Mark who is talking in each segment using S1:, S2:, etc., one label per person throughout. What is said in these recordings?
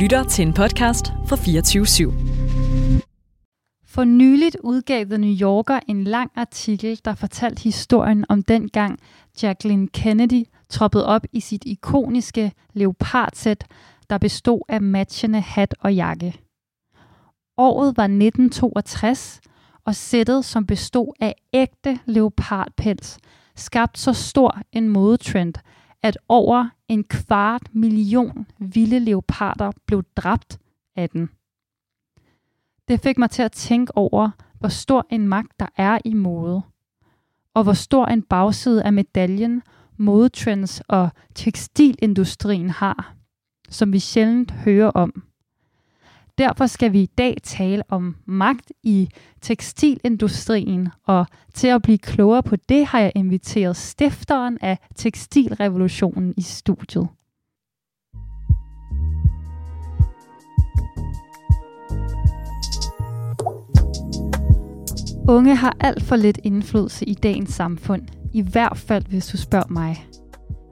S1: lytter til en podcast fra 24 /7.
S2: For nyligt udgav The New Yorker en lang artikel, der fortalte historien om den gang Jacqueline Kennedy troppede op i sit ikoniske leopardsæt, der bestod af matchende hat og jakke. Året var 1962, og sættet, som bestod af ægte leopardpels, skabt så stor en modetrend, at over en kvart million vilde leoparder blev dræbt af den. Det fik mig til at tænke over, hvor stor en magt der er i mode, og hvor stor en bagside af medaljen modetrends og tekstilindustrien har, som vi sjældent hører om. Derfor skal vi i dag tale om magt i tekstilindustrien, og til at blive klogere på det har jeg inviteret stifteren af tekstilrevolutionen i studiet. Unge har alt for lidt indflydelse i dagens samfund, i hvert fald hvis du spørger mig.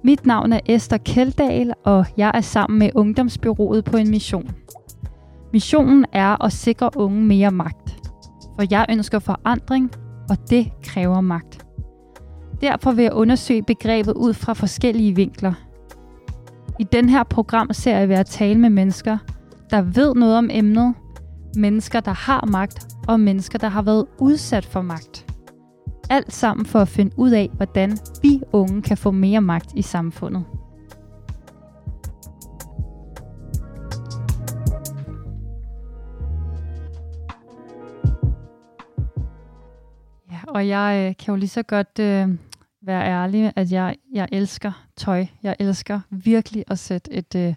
S2: Mit navn er Esther Keldahl, og jeg er sammen med Ungdomsbyrået på en mission. Missionen er at sikre unge mere magt, for jeg ønsker forandring, og det kræver magt. Derfor vil jeg undersøge begrebet ud fra forskellige vinkler. I den her program ser jeg ved at tale med mennesker, der ved noget om emnet, mennesker, der har magt, og mennesker, der har været udsat for magt. Alt sammen for at finde ud af, hvordan vi unge kan få mere magt i samfundet. Og jeg øh, kan jo lige så godt øh, være ærlig, at jeg, jeg elsker tøj. Jeg elsker virkelig at sætte et, øh,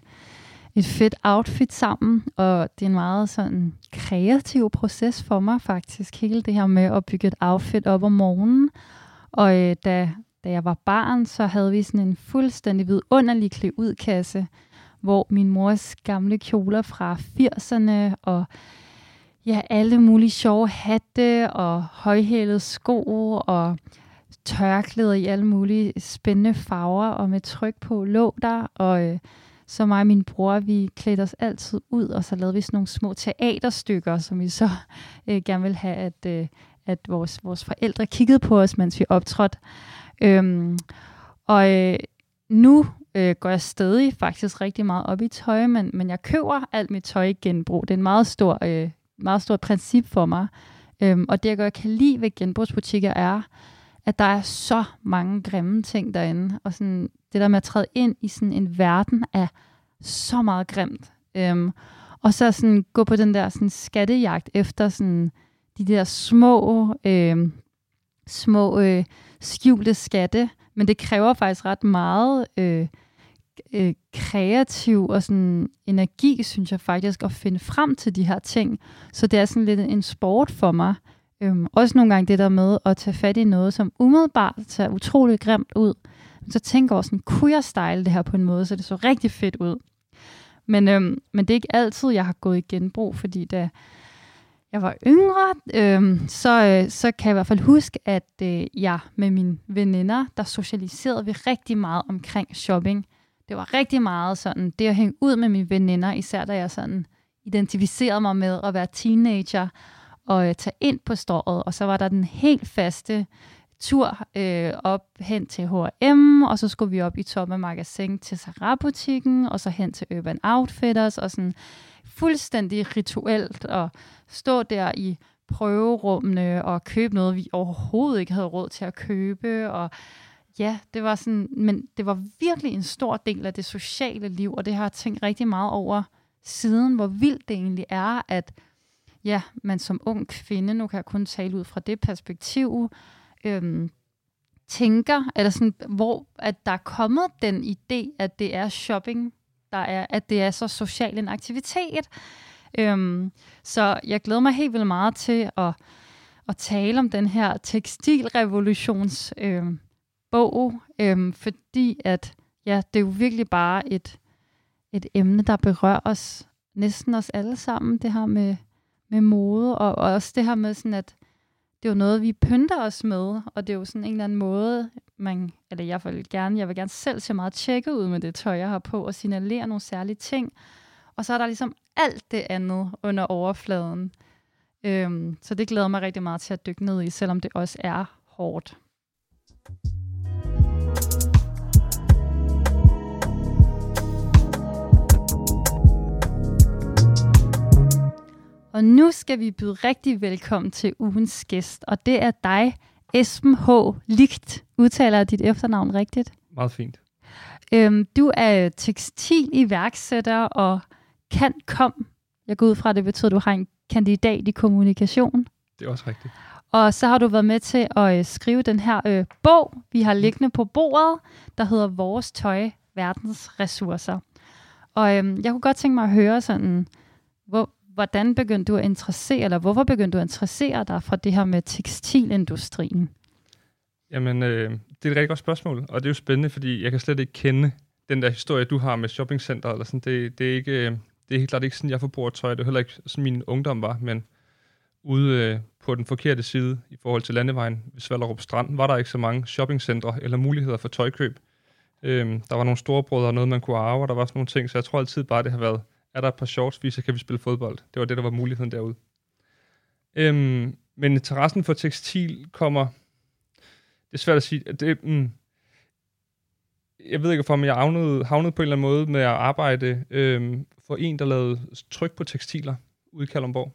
S2: et fedt outfit sammen, og det er en meget sådan kreativ proces for mig faktisk, hele det her med at bygge et outfit op om morgenen. Og øh, da, da jeg var barn, så havde vi sådan en fuldstændig vidunderlig udkasse, hvor min mors gamle kjoler fra 80'erne og ja, alle mulige sjove hatte og højhælede sko og tørklæder i alle mulige spændende farver og med tryk på lå der. Og øh, så mig og min bror, vi klædte os altid ud, og så lavede vi sådan nogle små teaterstykker, som vi så øh, gerne ville have, at, øh, at vores, vores forældre kiggede på os, mens vi optrådte. Øhm, og øh, nu øh, går jeg stadig faktisk rigtig meget op i tøj, men, men jeg køber alt mit tøj i genbrug. Det er en meget stor, øh, meget stort princip for mig. Øhm, og det, jeg godt kan lide ved genbrugsbutikker, er, at der er så mange grimme ting derinde. Og sådan, det der med at træde ind i sådan en verden af så meget grimt. Øhm, og så sådan gå på den der sådan skattejagt efter sådan de der små, øh, små øh, skjulte skatte. Men det kræver faktisk ret meget øh, øh, kreativ og sådan energi, synes jeg faktisk, at finde frem til de her ting. Så det er sådan lidt en sport for mig. Øhm, også nogle gange det der med at tage fat i noget, som umiddelbart ser utrolig grimt ud. Så tænker jeg også sådan, kunne jeg style det her på en måde, så det så rigtig fedt ud. Men, øhm, men det er ikke altid, jeg har gået i genbrug, fordi da jeg var yngre, øhm, så, øh, så kan jeg i hvert fald huske, at øh, jeg med mine veninder, der socialiserede vi rigtig meget omkring shopping. Det var rigtig meget sådan, det at hænge ud med mine veninder, især da jeg sådan identificerede mig med at være teenager, og øh, tage ind på strået. og så var der den helt faste tur øh, op hen til H&M, og så skulle vi op i toppen af magasin til Zara-butikken, og så hen til Urban Outfitters, og sådan fuldstændig rituelt at stå der i prøverummene og købe noget, vi overhovedet ikke havde råd til at købe, og ja, det var sådan, men det var virkelig en stor del af det sociale liv, og det har jeg tænkt rigtig meget over siden, hvor vildt det egentlig er, at ja, man som ung kvinde, nu kan jeg kun tale ud fra det perspektiv, øhm, tænker, eller sådan, hvor at der er kommet den idé, at det er shopping, der er, at det er så social en aktivitet. Øhm, så jeg glæder mig helt vildt meget til at, at tale om den her tekstilrevolutions øhm, bog, øhm, fordi at ja, det er jo virkelig bare et, et emne, der berører os, næsten os alle sammen, det her med med mode, og, og også det her med sådan, at det er jo noget, vi pynter os med, og det er jo sådan en eller anden måde, man, eller jeg vil gerne, jeg vil gerne selv se meget tjekke ud med det tøj, jeg har på, og signalere nogle særlige ting. Og så er der ligesom alt det andet under overfladen. Øhm, så det glæder mig rigtig meget til at dykke ned i, selvom det også er hårdt. Og nu skal vi byde rigtig velkommen til ugens gæst, og det er dig, Esben H. Ligt. Udtaler jeg dit efternavn rigtigt?
S3: Meget fint.
S2: Øhm, du er tekstil iværksætter og kan kom. Jeg går ud fra, at det betyder, at du har en kandidat i kommunikation.
S3: Det er også rigtigt.
S2: Og så har du været med til at øh, skrive den her øh, bog, vi har liggende på bordet, der hedder Vores Tøj, Verdens Ressourcer. Og øhm, jeg kunne godt tænke mig at høre sådan, hvor, hvordan begyndte du at interessere, eller hvorfor begyndte du at interessere dig for det her med tekstilindustrien?
S3: Jamen, øh, det er et rigtig godt spørgsmål, og det er jo spændende, fordi jeg kan slet ikke kende den der historie, du har med shoppingcenter, eller sådan. Det, det, er ikke, øh, det er helt klart ikke sådan, jeg forbruger tøj. Det er heller ikke sådan, min ungdom var, men ude øh, på den forkerte side i forhold til landevejen ved Svallerup Strand, var der ikke så mange shoppingcentre eller muligheder for tøjkøb. Øh, der var nogle storebrødre og noget, man kunne arve, og der var sådan nogle ting, så jeg tror altid bare, det har været, er der et par shorts, så kan vi spille fodbold. Det var det, der var muligheden derude. Øhm, men interessen for tekstil kommer, det er svært at sige, det, mm, jeg ved ikke, om jeg havnede, havnede på en eller anden måde med at arbejde øhm, for en, der lavede tryk på tekstiler ude i Kalundborg.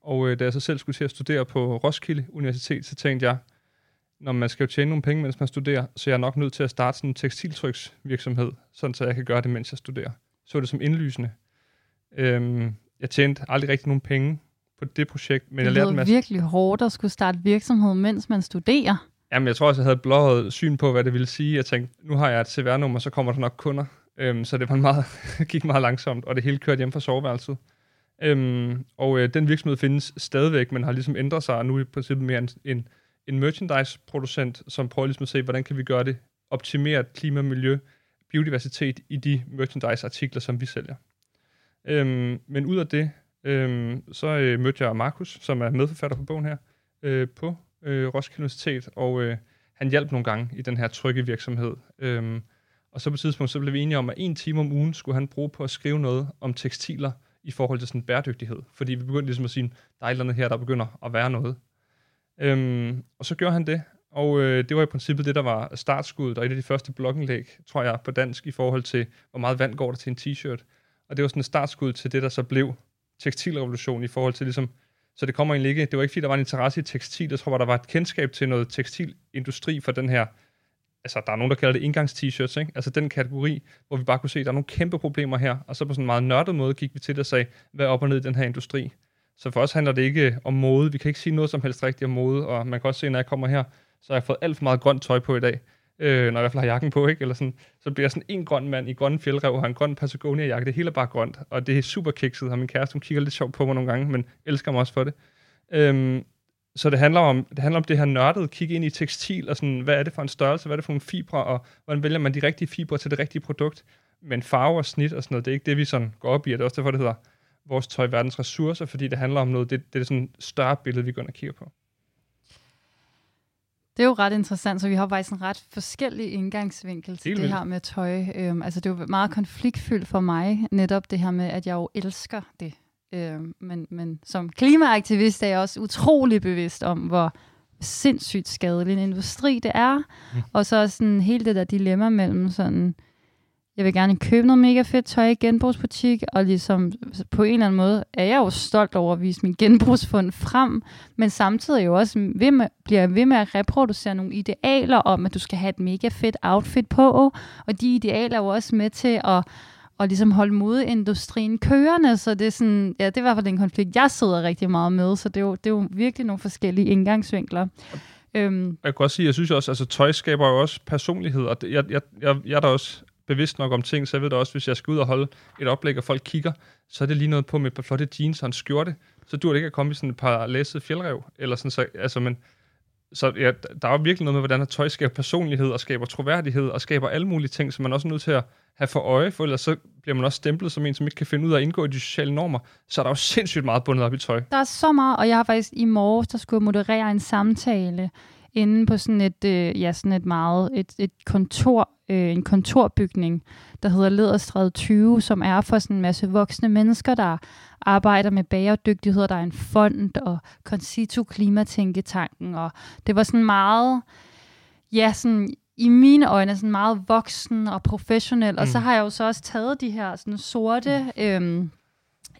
S3: Og øh, da jeg så selv skulle til at studere på Roskilde Universitet, så tænkte jeg, når man skal jo tjene nogle penge, mens man studerer, så jeg er nok nødt til at starte sådan en tekstiltryksvirksomhed, sådan så jeg kan gøre det, mens jeg studerer. Så er det som indlysende. Øhm, jeg tjente aldrig rigtig nogen penge på det projekt, men
S2: det
S3: jeg lærte
S2: en
S3: masse.
S2: virkelig hårdt at skulle starte virksomhed, mens man studerer.
S3: Jamen, jeg tror også, jeg havde blåret syn på, hvad det ville sige. Jeg tænkte, nu har jeg et CVR-nummer, så kommer der nok kunder. Øhm, så det var meget, gik meget langsomt, og det hele kørte hjem fra soveværelset. Øhm, og øh, den virksomhed findes stadigvæk, men har ligesom ændret sig, og nu er i princippet mere en, en, en merchandise-producent, som prøver ligesom at se, hvordan kan vi gøre det optimeret klima, miljø, biodiversitet i de merchandise-artikler, som vi sælger. Øhm, men ud af det, øhm, så øh, mødte jeg Markus, som er medforfatter på bogen her, øh, på øh, Roskilde Universitet, og øh, han hjalp nogle gange i den her trygge virksomhed. Øhm, og så på et tidspunkt, så blev vi enige om, at en time om ugen skulle han bruge på at skrive noget om tekstiler i forhold til sådan bæredygtighed. Fordi vi begyndte ligesom at sige, der er et eller andet her, der begynder at være noget. Øhm, og så gjorde han det, og øh, det var i princippet det, der var startskuddet, og et af de første blogindlæg, tror jeg, på dansk, i forhold til, hvor meget vand går der til en t-shirt. Og det var sådan et startskud til det, der så blev tekstilrevolution i forhold til ligesom, så det kommer egentlig ikke, det var ikke fordi, der var en interesse i tekstil, jeg tror, der var et kendskab til noget tekstilindustri for den her, altså der er nogen, der kalder det indgangs-t-shirts, ikke? altså den kategori, hvor vi bare kunne se, at der er nogle kæmpe problemer her, og så på sådan en meget nørdet måde gik vi til det og sagde, hvad er op og ned i den her industri? Så for os handler det ikke om mode, vi kan ikke sige noget som helst rigtigt om mode, og man kan også se, når jeg kommer her, så har jeg fået alt for meget grønt tøj på i dag øh, når jeg i hvert fald har jakken på, ikke? Eller sådan, så bliver jeg sådan en grøn mand i grøn fjeldrev og har en grøn Patagonia-jakke. Det hele er bare grønt, og det er super kikset, og min kæreste, hun kigger lidt sjovt på mig nogle gange, men elsker mig også for det. Øhm, så det handler om det handler om det her nørdede, kigge ind i tekstil, og sådan, hvad er det for en størrelse, hvad er det for en fibre, og hvordan vælger man de rigtige fibre til det rigtige produkt. Men farve og snit og sådan noget, det er ikke det, vi sådan går op i, og det er også derfor, det hedder vores tøj verdens ressourcer, fordi det handler om noget, det, det er sådan et større billede, vi går ind og kigger på.
S2: Det er jo ret interessant, så vi har faktisk en ret forskellig indgangsvinkel til Helt det her med tøj. Øhm, altså det er jo meget konfliktfyldt for mig, netop det her med, at jeg jo elsker det. Øhm, men, men som klimaaktivist er jeg også utrolig bevidst om, hvor sindssygt skadelig en industri det er. Mm. Og så sådan hele det der dilemma mellem sådan, jeg vil gerne købe noget mega fedt tøj i genbrugsbutik, og ligesom på en eller anden måde er jeg jo stolt over at vise min genbrugsfund frem, men samtidig er jo også ved med, bliver jeg ved med at reproducere nogle idealer om, at du skal have et mega fedt outfit på, og de idealer er jo også med til at og ligesom holde modeindustrien kørende, så det er sådan, ja, det er i hvert fald en konflikt, jeg sidder rigtig meget med, så det er jo, det er jo virkelig nogle forskellige indgangsvinkler.
S3: Øhm. Jeg kan også sige, jeg synes også, altså tøj skaber jo også personlighed, og det, jeg, jeg, jeg, jeg er der også bevidst nok om ting, så jeg ved da også, hvis jeg skal ud og holde et oplæg, og folk kigger, så er det lige noget på med et par flotte jeans og en skjorte. Så dur det ikke at komme i sådan et par læsede fjeldrev. Eller sådan, så, altså, men, så ja, der er jo virkelig noget med, hvordan tøj skaber personlighed og skaber troværdighed og skaber alle mulige ting, som man også er nødt til at have for øje, for ellers så bliver man også stemplet som en, som ikke kan finde ud af at indgå i de sociale normer. Så er der jo sindssygt meget bundet op i tøj.
S2: Der er så meget, og jeg har faktisk i morges, der skulle moderere en samtale inde på sådan et, øh, ja, sådan et meget, et, et kontor øh, en kontorbygning, der hedder Lederstræde 20, som er for sådan en masse voksne mennesker, der arbejder med bæredygtighed. Der er en fond og Concito Klimatænketanken, og det var sådan meget, ja, sådan i mine øjne sådan meget voksen og professionel. Mm. Og så mm. har jeg jo så også taget de her sådan sorte... Øhm,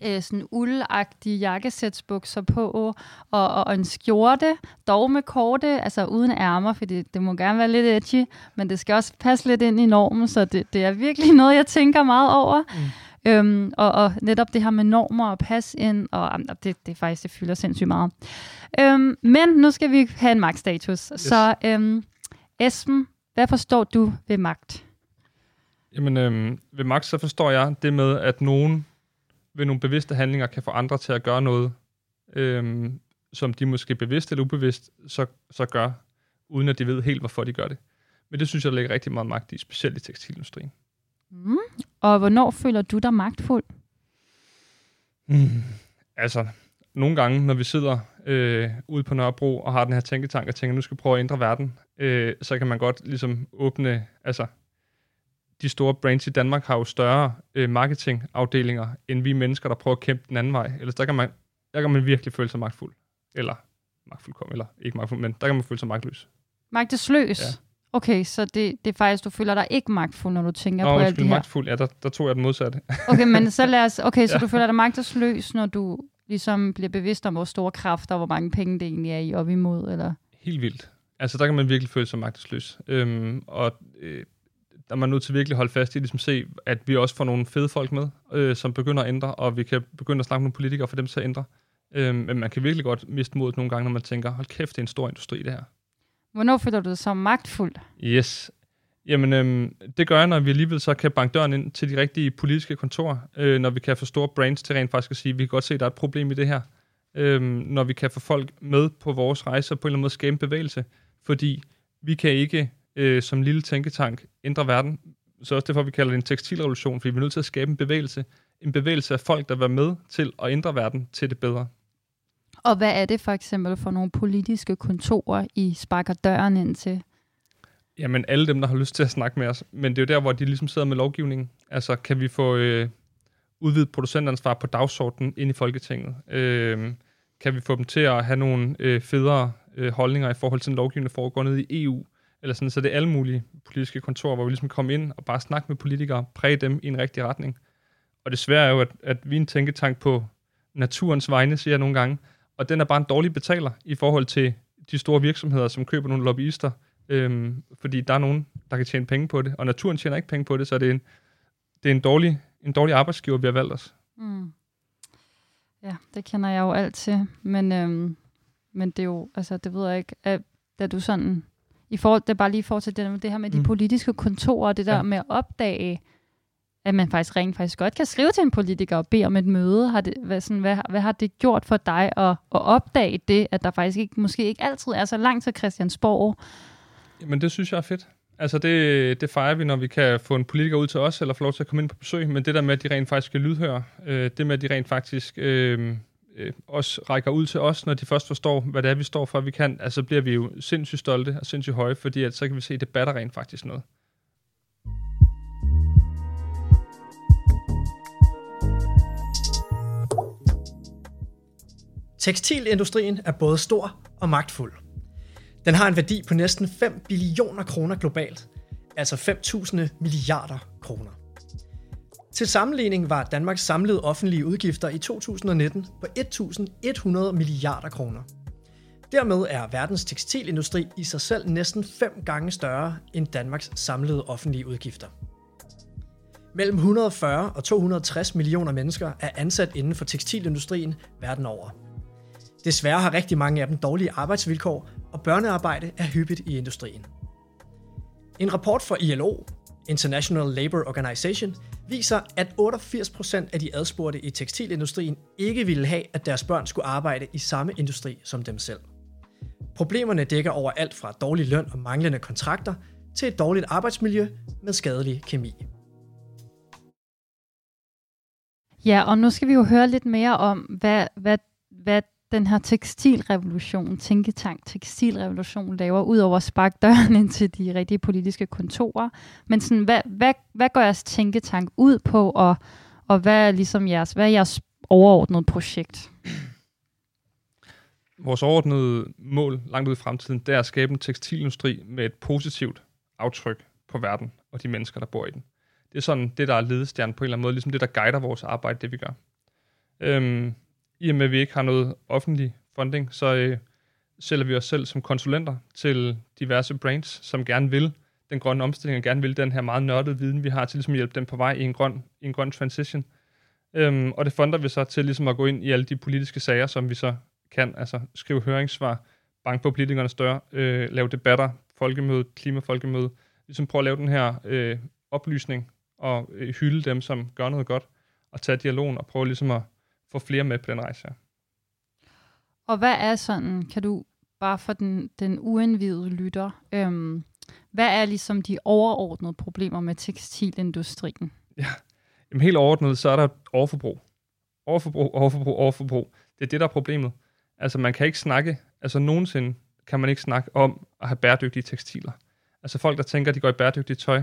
S2: øh, sådan uldagtige jakkesætsbukser på, og, og, og en skjorte, dog med korte, altså uden ærmer, for det, det må gerne være lidt edgy, men det skal også passe lidt ind i normen, så det, det er virkelig noget, jeg tænker meget over. Mm. Øhm, og, og netop det her med normer og pas ind, og um, det, det faktisk, det fylder sindssygt meget. Øhm, men nu skal vi have en magtstatus. Yes. Så øhm, Esben, hvad forstår du ved magt?
S3: Jamen, øhm, ved magt, så forstår jeg det med, at nogen ved nogle bevidste handlinger kan få andre til at gøre noget, øhm, som de måske bevidst eller ubevidst så, så gør, uden at de ved helt, hvorfor de gør det. Men det synes jeg, ligger rigtig meget magt i, specielt i tekstilindustrien.
S2: Mm. Og hvornår føler du dig magtfuld?
S3: Mm. Altså, nogle gange, når vi sidder øh, ude på Nørrebro og har den her tænketank og tænker, nu skal vi prøve at ændre verden, øh, så kan man godt ligesom åbne, altså de store brands i Danmark har jo større øh, marketingafdelinger, end vi mennesker, der prøver at kæmpe den anden vej. Ellers der kan man, der kan man virkelig føle sig magtfuld. Eller magtfuldkommen, eller ikke magtfuld, men der kan man føle sig magtløs.
S2: Magtesløs? Ja. Okay, så det, det er faktisk, du føler dig ikke magtfuld, når du tænker Nå, på alt det her?
S3: magtfuld, ja, der, der tog jeg den modsatte.
S2: okay, men så lad os, okay, så ja. du føler dig magtesløs, når du ligesom bliver bevidst om, hvor store kræfter, hvor mange penge det egentlig er i op imod, eller?
S3: Helt vildt. Altså, der kan man virkelig føle sig magtesløs. Øhm, og øh, der er man nødt til virkelig at holde fast i, ligesom se, at vi også får nogle fede folk med, øh, som begynder at ændre, og vi kan begynde at snakke med nogle politikere for dem til at ændre. Øh, men man kan virkelig godt miste modet nogle gange, når man tænker, hold kæft, det er en stor industri, det her.
S2: Hvornår føler du dig så magtfuld?
S3: Yes. Jamen, øh, det gør jeg, når vi alligevel så kan banke døren ind til de rigtige politiske kontorer, øh, når vi kan få store brands til rent faktisk at sige, vi kan godt se, at der er et problem i det her. Øh, når vi kan få folk med på vores rejse og på en eller anden måde skabe en bevægelse. Fordi vi kan ikke øh, som lille tænketank ændre verden. Så også derfor, vi kalder det en tekstilrevolution, fordi vi er nødt til at skabe en bevægelse. En bevægelse af folk, der vil være med til at ændre verden til det bedre.
S2: Og hvad er det for eksempel for nogle politiske kontorer, I sparker døren ind til?
S3: Jamen alle dem, der har lyst til at snakke med os. Men det er jo der, hvor de ligesom sidder med lovgivningen. Altså kan vi få øh, udvidet producentansvar på dagsordenen ind i Folketinget? Øh, kan vi få dem til at have nogle øh, federe øh, holdninger i forhold til den lovgivning, der foregår nede i EU? Eller sådan, så det er alle mulige politiske kontorer, hvor vi ligesom kom ind og bare snakke med politikere, præge dem i en rigtig retning. Og det er jo, at, at vi er en tænketank på naturens vegne, siger jeg nogle gange, og den er bare en dårlig betaler i forhold til de store virksomheder, som køber nogle lobbyister, øhm, fordi der er nogen, der kan tjene penge på det, og naturen tjener ikke penge på det, så det er en, det er en, dårlig, en dårlig arbejdsgiver, vi har valgt os. Mm.
S2: Ja, det kender jeg jo alt til, men, øhm, men det er jo, altså det ved jeg ikke, at, da du sådan i forhold, er bare lige for til det, det her med de mm. politiske kontorer, det der ja. med at opdage, at man faktisk rent faktisk godt kan skrive til en politiker og bede om et møde. Har det, hvad, sådan, hvad, hvad har det gjort for dig at, at opdage det, at der faktisk ikke, måske ikke altid er så langt til Christiansborg?
S3: Jamen det synes jeg er fedt. Altså det, det fejrer vi, når vi kan få en politiker ud til os, eller få lov til at komme ind på besøg, men det der med, at de rent faktisk skal lydhøre, øh, det med, at de rent faktisk øh, øh, også rækker ud til os, når de først forstår, hvad det er, vi står for, vi kan, altså bliver vi jo sindssygt stolte og sindssygt høje, fordi at så kan vi se, at det batter rent faktisk noget.
S4: Tekstilindustrien er både stor og magtfuld. Den har en værdi på næsten 5 billioner kroner globalt, altså 5.000 milliarder kroner. Til sammenligning var Danmarks samlede offentlige udgifter i 2019 på 1.100 milliarder kroner. Dermed er verdens tekstilindustri i sig selv næsten fem gange større end Danmarks samlede offentlige udgifter. Mellem 140 og 260 millioner mennesker er ansat inden for tekstilindustrien verden over. Desværre har rigtig mange af dem dårlige arbejdsvilkår, og børnearbejde er hyppigt i industrien. En rapport fra ILO, International Labour Organization, viser, at 88% af de adspurgte i tekstilindustrien ikke ville have, at deres børn skulle arbejde i samme industri som dem selv. Problemerne dækker over alt fra dårlig løn og manglende kontrakter til et dårligt arbejdsmiljø med skadelig kemi.
S2: Ja, og nu skal vi jo høre lidt mere om, hvad, hvad, hvad den her tekstilrevolution, tænketank tekstilrevolution laver, ud over at sparke døren ind til de rigtige politiske kontorer. Men sådan, hvad, hvad, hvad går jeres tænketank ud på, og, og hvad er ligesom jeres, hvad er jeres overordnede projekt?
S3: Vores overordnede mål langt ud i fremtiden, det er at skabe en tekstilindustri med et positivt aftryk på verden og de mennesker, der bor i den. Det er sådan det, der er ledestjernen på en eller anden måde, ligesom det, der guider vores arbejde, det vi gør. Øhm, i og med, at vi ikke har noget offentlig funding, så øh, sælger vi os selv som konsulenter til diverse brands, som gerne vil den grønne omstilling, og gerne vil den her meget nørdede viden, vi har til ligesom at hjælpe dem på vej i en grøn, i en grøn transition. Øhm, og det fonder vi så til ligesom at gå ind i alle de politiske sager, som vi så kan, altså skrive høringssvar, banke på politikernes dør, øh, lave debatter, folkemøde, klimafolkemøde, ligesom prøve at lave den her øh, oplysning og øh, hylde dem, som gør noget godt, og tage dialogen og prøve ligesom at få flere med på den rejse her.
S2: Og hvad er sådan, kan du bare for den, den uindvidede lytter, øhm, hvad er ligesom de overordnede problemer med tekstilindustrien?
S3: Ja, Jamen, helt overordnet, så er der overforbrug. Overforbrug, overforbrug, overforbrug. Det er det, der er problemet. Altså, man kan ikke snakke, altså nogensinde kan man ikke snakke om at have bæredygtige tekstiler. Altså folk, der tænker, at de går i bæredygtigt tøj,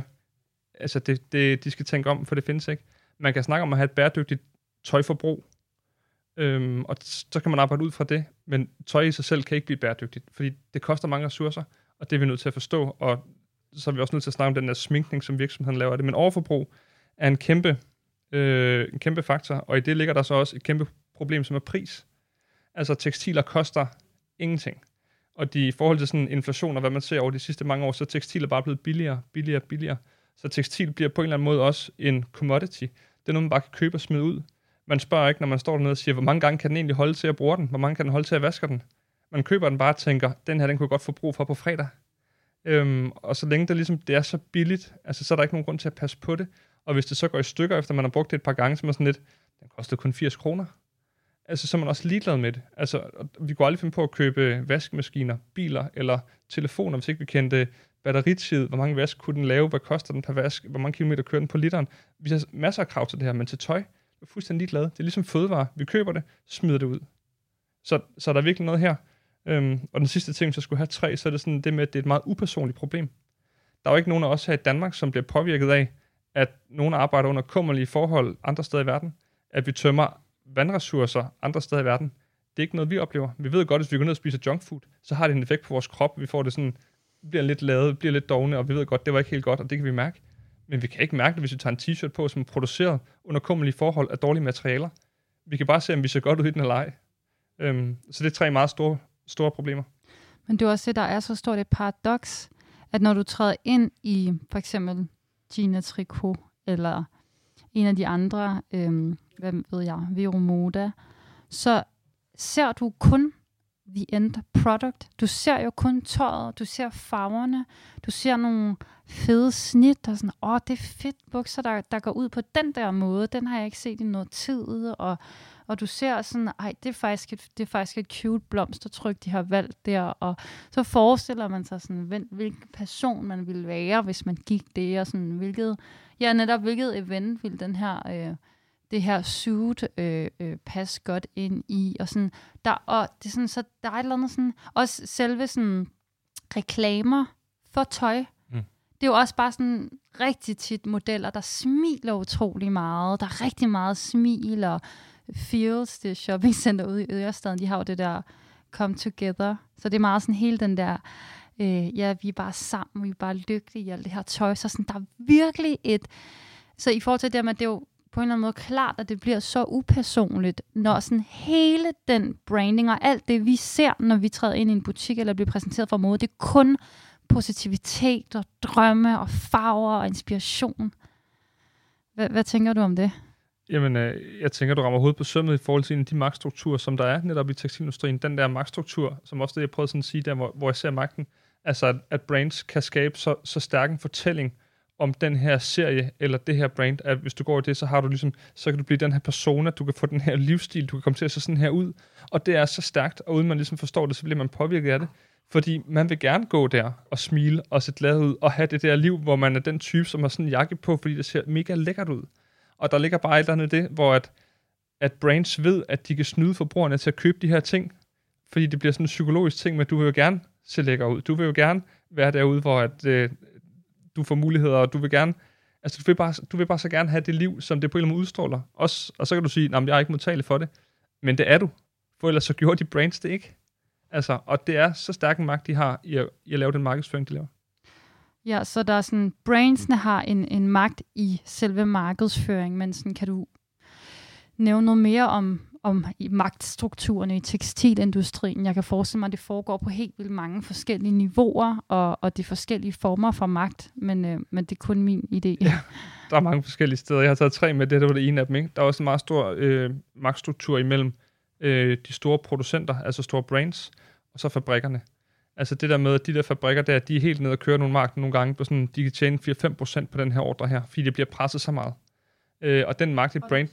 S3: altså det, det, de skal tænke om, for det findes ikke. Man kan snakke om at have et bæredygtigt tøjforbrug, øhm, og så kan man arbejde ud fra det, men tøj i sig selv kan ikke blive bæredygtigt, fordi det koster mange ressourcer, og det er vi nødt til at forstå, og så er vi også nødt til at snakke om den der sminkning, som virksomheden laver af det. Men overforbrug er en kæmpe, øh, en kæmpe faktor, og i det ligger der så også et kæmpe problem, som er pris. Altså tekstiler koster ingenting. Og de, i forhold til sådan inflation og hvad man ser over de sidste mange år, så er tekstiler bare blevet billigere, billigere, billigere. Så tekstil bliver på en eller anden måde også en commodity. Det er noget, man bare kan købe og smide ud. Man spørger ikke, når man står dernede og siger, hvor mange gange kan den egentlig holde til at bruge den? Hvor mange kan den holde til at vaske den? Man køber den bare og tænker, den her, den kunne godt få brug for på fredag. Øhm, og så længe det, ligesom, det er så billigt, altså, så er der ikke nogen grund til at passe på det. Og hvis det så går i stykker, efter man har brugt det et par gange, så er man sådan lidt, den koster kun 80 kroner altså, så er man også ligeglad med det. Altså, vi kunne aldrig finde på at købe vaskemaskiner, biler eller telefoner, hvis ikke vi kendte batteritid, hvor mange vask kunne den lave, hvad koster den per vask, hvor mange kilometer kører den på literen. Vi har masser af krav til det her, men til tøj, fuldstændig ligeglade. Det er ligesom fødevare. Vi køber det, smider det ud. Så, så der er virkelig noget her. Øhm, og den sidste ting, så skulle have tre, så er det sådan det med, at det er et meget upersonligt problem. Der er jo ikke nogen af os her i Danmark, som bliver påvirket af, at nogen arbejder under kummerlige forhold andre steder i verden. At vi tømmer vandressourcer andre steder i verden, det er ikke noget, vi oplever. Vi ved godt, at hvis vi går ned og spiser junkfood, så har det en effekt på vores krop. Vi får det sådan, bliver lidt lavet, bliver lidt dogne, og vi ved godt, det var ikke helt godt, og det kan vi mærke. Men vi kan ikke mærke det, hvis vi tager en t-shirt på, som er produceret under kummelige forhold af dårlige materialer. Vi kan bare se, om vi ser godt ud i den eller ej. Øhm, så det er tre meget store, store problemer.
S2: Men det er også det, der er så stort et paradoks, at når du træder ind i for eksempel Gina Tricot, eller en af de andre øhm, hvad ved jeg, Vero Moda, så ser du kun the end product. Du ser jo kun tøjet, du ser farverne, du ser nogle fede snit, og sådan, åh, oh, det er fedt bukser, der, der går ud på den der måde, den har jeg ikke set i noget tid, og, og du ser sådan, ej, det er faktisk et, det er faktisk et cute blomstertryk, de har valgt der, og så forestiller man sig sådan, hvilken person man ville være, hvis man gik det, og sådan, hvilket, ja, netop hvilket event ville den her øh, det her suit øh, øh, passe godt ind i, og sådan, der, og det er sådan, så der er et eller andet sådan, også selve sådan reklamer for tøj, mm. det er jo også bare sådan rigtig tit modeller, der smiler utrolig meget, der er rigtig meget smil, og Feels, det shoppingcenter ude i Ørestaden, de har jo det der come together, så det er meget sådan hele den der, øh, ja, vi er bare sammen, vi er bare lykkelige i alt det her tøj, så sådan, der er virkelig et, så i forhold til det med, det er jo på en eller anden måde klart, at det bliver så upersonligt, når sådan hele den branding og alt det, vi ser, når vi træder ind i en butik eller bliver præsenteret for mode, det er kun positivitet og drømme og farver og inspiration. Hvad, hvad tænker du om det?
S3: Jamen, øh, jeg tænker, du rammer hovedet på sømmet i forhold til en af de magtstrukturer, som der er netop i tekstilindustrien. Den der magtstruktur, som også det, jeg prøvede sådan at sige der, hvor, hvor jeg ser magten, altså at, at brands kan skabe så, så stærk en fortælling, om den her serie eller det her brand, at hvis du går i det, så har du ligesom, så kan du blive den her persona, du kan få den her livsstil, du kan komme til at se sådan her ud, og det er så stærkt, og uden man ligesom forstår det, så bliver man påvirket af det, fordi man vil gerne gå der og smile og se glad ud, og have det der liv, hvor man er den type, som har sådan en jakke på, fordi det ser mega lækkert ud. Og der ligger bare et eller andet det, hvor at at brands ved, at de kan snyde forbrugerne til at købe de her ting, fordi det bliver sådan en psykologisk ting, men du vil jo gerne se lækker ud. Du vil jo gerne være derude, hvor at, øh, du får muligheder, og du vil gerne, altså du vil, bare, du vil bare så gerne have det liv, som det på en eller anden måde udstråler. Også, og så kan du sige, at jeg er ikke modtagelig for det. Men det er du. For ellers så gjorde de brands det ikke. Altså, og det er så stærk en magt, de har i at, i at lave den markedsføring, de laver.
S2: Ja, så der er sådan, brandsene har en, en magt i selve markedsføring, men sådan, kan du nævne noget mere om, om i magtstrukturerne i tekstilindustrien. Jeg kan forestille mig, at det foregår på helt vildt mange forskellige niveauer, og, og de forskellige former for magt, men, øh, men det er kun min idé.
S3: Ja, der er mange forskellige steder. Jeg har taget tre med, det her var det ene af dem. Ikke? Der er også en meget stor øh, magtstruktur imellem øh, de store producenter, altså store brands, og så fabrikkerne. Altså det der med, at de der fabrikker der, de er helt nede og kører nogle markeder nogle gange, på sådan, de kan tjene 4-5% på den her ordre her, fordi det bliver presset så meget. Øh, og den magt, et brand...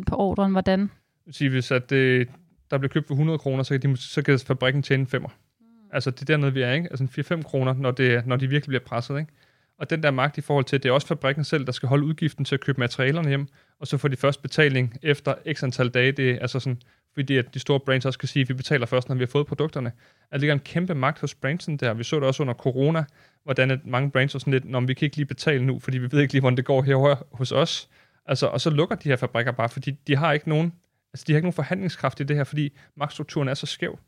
S2: 4-5% på ordren, hvordan?
S3: Sige, hvis at, øh, der bliver købt for 100 kroner, så kan, de, så kan fabrikken tjene 5'er. Mm. Altså, det er dernede, vi er, ikke? Altså 4-5 kroner, når, det, når de virkelig bliver presset, ikke? Og den der magt i forhold til, at det er også fabrikken selv, der skal holde udgiften til at købe materialerne hjem, og så får de først betaling efter x antal dage. Det er altså sådan, fordi at de store brands også kan sige, at vi betaler først, når vi har fået produkterne. At det ligger en kæmpe magt hos brandsen der. Vi så det også under corona, hvordan at mange brands var sådan lidt, når vi kan ikke lige betale nu, fordi vi ved ikke lige, hvordan det går her hos os. Altså, og så lukker de her fabrikker bare, fordi de har ikke nogen Altså, de har ikke nogen forhandlingskraft i det her, fordi magtstrukturen er så skæv.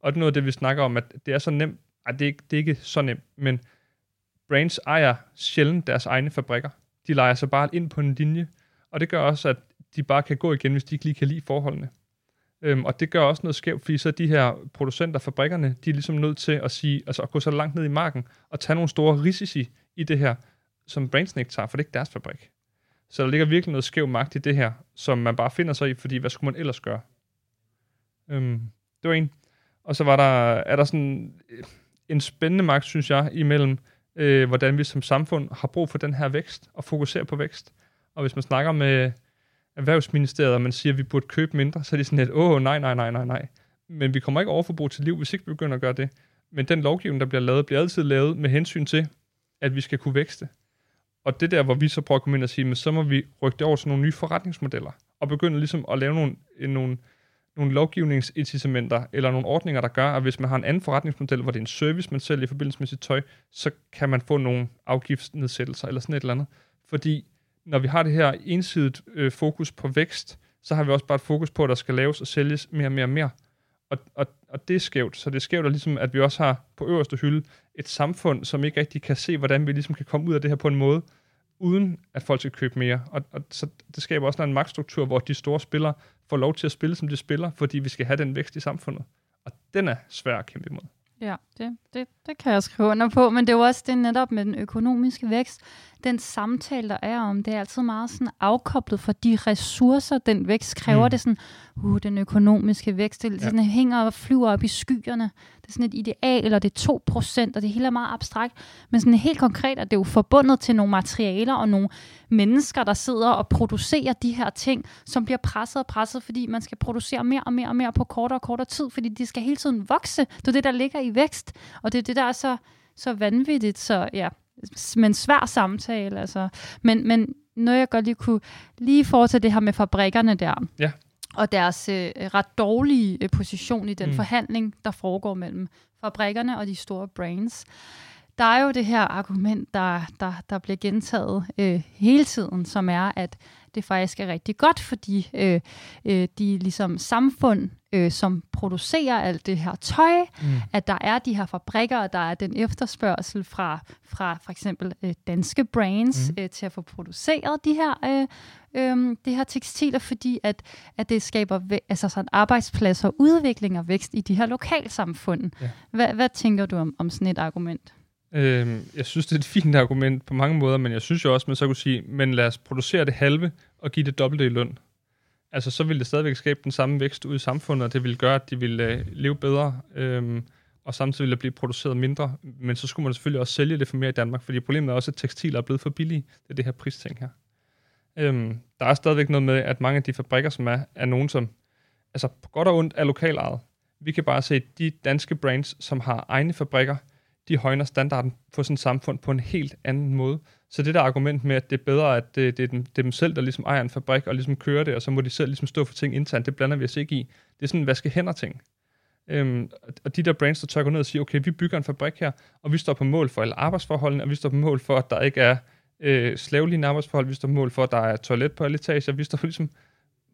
S3: Og det er noget af det, vi snakker om, at det er så nemt. Ej, det er, ikke, det er ikke så nemt, men brands ejer sjældent deres egne fabrikker. De leger sig bare ind på en linje, og det gør også, at de bare kan gå igen, hvis de ikke lige kan lide forholdene. Øhm, og det gør også noget skævt, fordi så de her producenter, fabrikkerne, de er ligesom nødt til at sige, altså at gå så langt ned i marken og tage nogle store risici i det her, som brands ikke tager, for det er ikke deres fabrik. Så der ligger virkelig noget skæv magt i det her, som man bare finder sig i, fordi hvad skulle man ellers gøre? Øhm, det var en. Og så var der, er der sådan øh, en spændende magt, synes jeg, imellem, øh, hvordan vi som samfund har brug for den her vækst, og fokuserer på vækst. Og hvis man snakker med Erhvervsministeriet, og man siger, at vi burde købe mindre, så er det sådan lidt, åh, nej, nej, nej, nej, nej. Men vi kommer ikke overforbrug til liv, hvis ikke vi begynder at gøre det. Men den lovgivning, der bliver lavet, bliver altid lavet med hensyn til, at vi skal kunne vækste. Og det der, hvor vi så prøver at komme ind og sige, men så må vi rykke det over til nogle nye forretningsmodeller, og begynde ligesom at lave nogle, nogle, nogle lovgivningsincitamenter, eller nogle ordninger, der gør, at hvis man har en anden forretningsmodel, hvor det er en service, man sælger i forbindelse med sit tøj, så kan man få nogle afgiftsnedsættelser, eller sådan et eller andet. Fordi når vi har det her ensidigt øh, fokus på vækst, så har vi også bare et fokus på, at der skal laves og sælges mere og mere og mere. Og, og, og det er skævt. Så det er skævt, at, ligesom, at vi også har på øverste hylde et samfund, som ikke rigtig kan se, hvordan vi ligesom kan komme ud af det her på en måde, uden at folk skal købe mere. Og, og så det skaber også en magtstruktur, hvor de store spillere får lov til at spille, som de spiller, fordi vi skal have den vækst i samfundet. Og den er svær at kæmpe imod.
S2: Ja, det, det, det kan jeg skrive under på, men det er jo også det netop med den økonomiske vækst. Den samtale, der er om, det er altid meget sådan afkoblet for de ressourcer, den vækst kræver. Mm. Det er sådan, uh, den økonomiske vækst, det, ja. sådan, hænger og flyver op i skyerne. Det er sådan et ideal, eller det er 2%, og det hele er meget abstrakt. Men sådan helt konkret er det jo forbundet til nogle materialer og nogle mennesker, der sidder og producerer de her ting, som bliver presset og presset, fordi man skal producere mere og mere og mere på kortere og kortere tid, fordi de skal hele tiden vokse. Det er det, der ligger i vækst, og det er det, der er så, så vanvittigt. Så ja, men svær samtale. Altså. Men, men noget, jeg godt lige kunne lige foretage det her med fabrikkerne der.
S3: Ja
S2: og deres øh, ret dårlige øh, position i den mm. forhandling, der foregår mellem fabrikkerne og de store brands. Der er jo det her argument, der, der, der bliver gentaget øh, hele tiden, som er, at det faktisk er rigtig godt, fordi øh, øh, de ligesom samfund, øh, som producerer alt det her tøj, mm. at der er de her fabrikker, og der er den efterspørgsel fra, fra for eksempel øh, danske brands mm. øh, til at få produceret de her, øh, øh, det her tekstiler, fordi at, at det skaber altså sådan arbejdspladser, udvikling og vækst i de her lokalsamfund. Ja. Hvad, hvad tænker du om, om sådan et argument?
S3: Øhm, jeg synes, det er et fint argument på mange måder, men jeg synes jo også, man så kunne sige, men lad os producere det halve og give det dobbelte i løn. Altså, så vil det stadigvæk skabe den samme vækst ud i samfundet, og det vil gøre, at de vil øh, leve bedre, øh, og samtidig vil der blive produceret mindre. Men så skulle man selvfølgelig også sælge det for mere i Danmark, fordi problemet er også, at tekstiler er blevet for billige. Det er det her pristing her. Øh, der er stadigvæk noget med, at mange af de fabrikker, som er, er nogen, som altså på godt og ondt er lokalejet. Vi kan bare se, at de danske brands, som har egne fabrikker, de højner standarden for sådan et samfund på en helt anden måde. Så det der argument med, at det er bedre, at det, det, er, dem, det er dem selv, der ligesom ejer en fabrik og ligesom kører det, og så må de selv ligesom stå for ting internt, det blander vi os ikke i. Det er sådan en vaske hænder ting. Øhm, og de der brands, der tør gå ned og sige, okay, vi bygger en fabrik her, og vi står på mål for alle arbejdsforholdene, og vi står på mål for, at der ikke er øh, slavelignende arbejdsforhold, vi står på mål for, at der er toilet på alle etager, vi står ligesom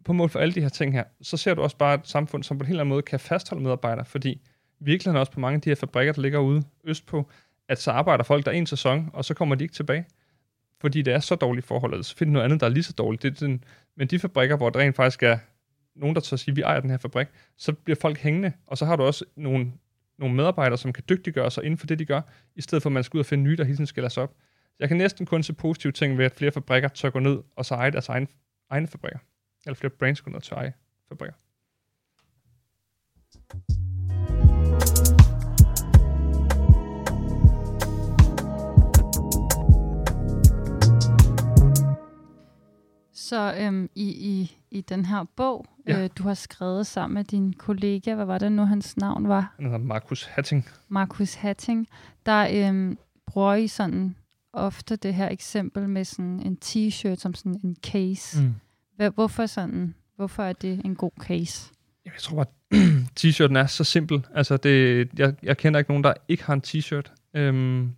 S3: på mål for alle de her ting her. Så ser du også bare et samfund, som på en helt anden måde kan fastholde medarbejdere, fordi virkelig også på mange af de her fabrikker, der ligger ude østpå, at så arbejder folk der en sæson, og så kommer de ikke tilbage. Fordi det er så dårligt forhold, så finder noget andet, der er lige så dårligt. Det er den, men de fabrikker, hvor der rent faktisk er nogen, der tør sige, vi ejer den her fabrik, så bliver folk hængende, og så har du også nogle, nogle medarbejdere, som kan dygtiggøre sig inden for det, de gør, i stedet for at man skal ud og finde nye, der hele tiden skal lade sig op. Jeg kan næsten kun se positive ting ved, at flere fabrikker tør gå ned og så eje deres egen, egne fabrikker. Eller flere brands går ned og tør eje fabrikker.
S2: Så øhm, i, i, i den her bog, ja. øh, du har skrevet sammen med din kollega, hvad var det nu, hans navn var?
S3: Han hedder Markus Hatting.
S2: Markus Hatting. Der øhm, bruger I sådan ofte det her eksempel med sådan en t-shirt som sådan en case. Mm. Hvad, hvorfor sådan? Hvorfor er det en god case?
S3: Jeg tror bare, t-shirten er så simpel. Altså, det, jeg, jeg kender ikke nogen, der ikke har en t-shirt. Øhm,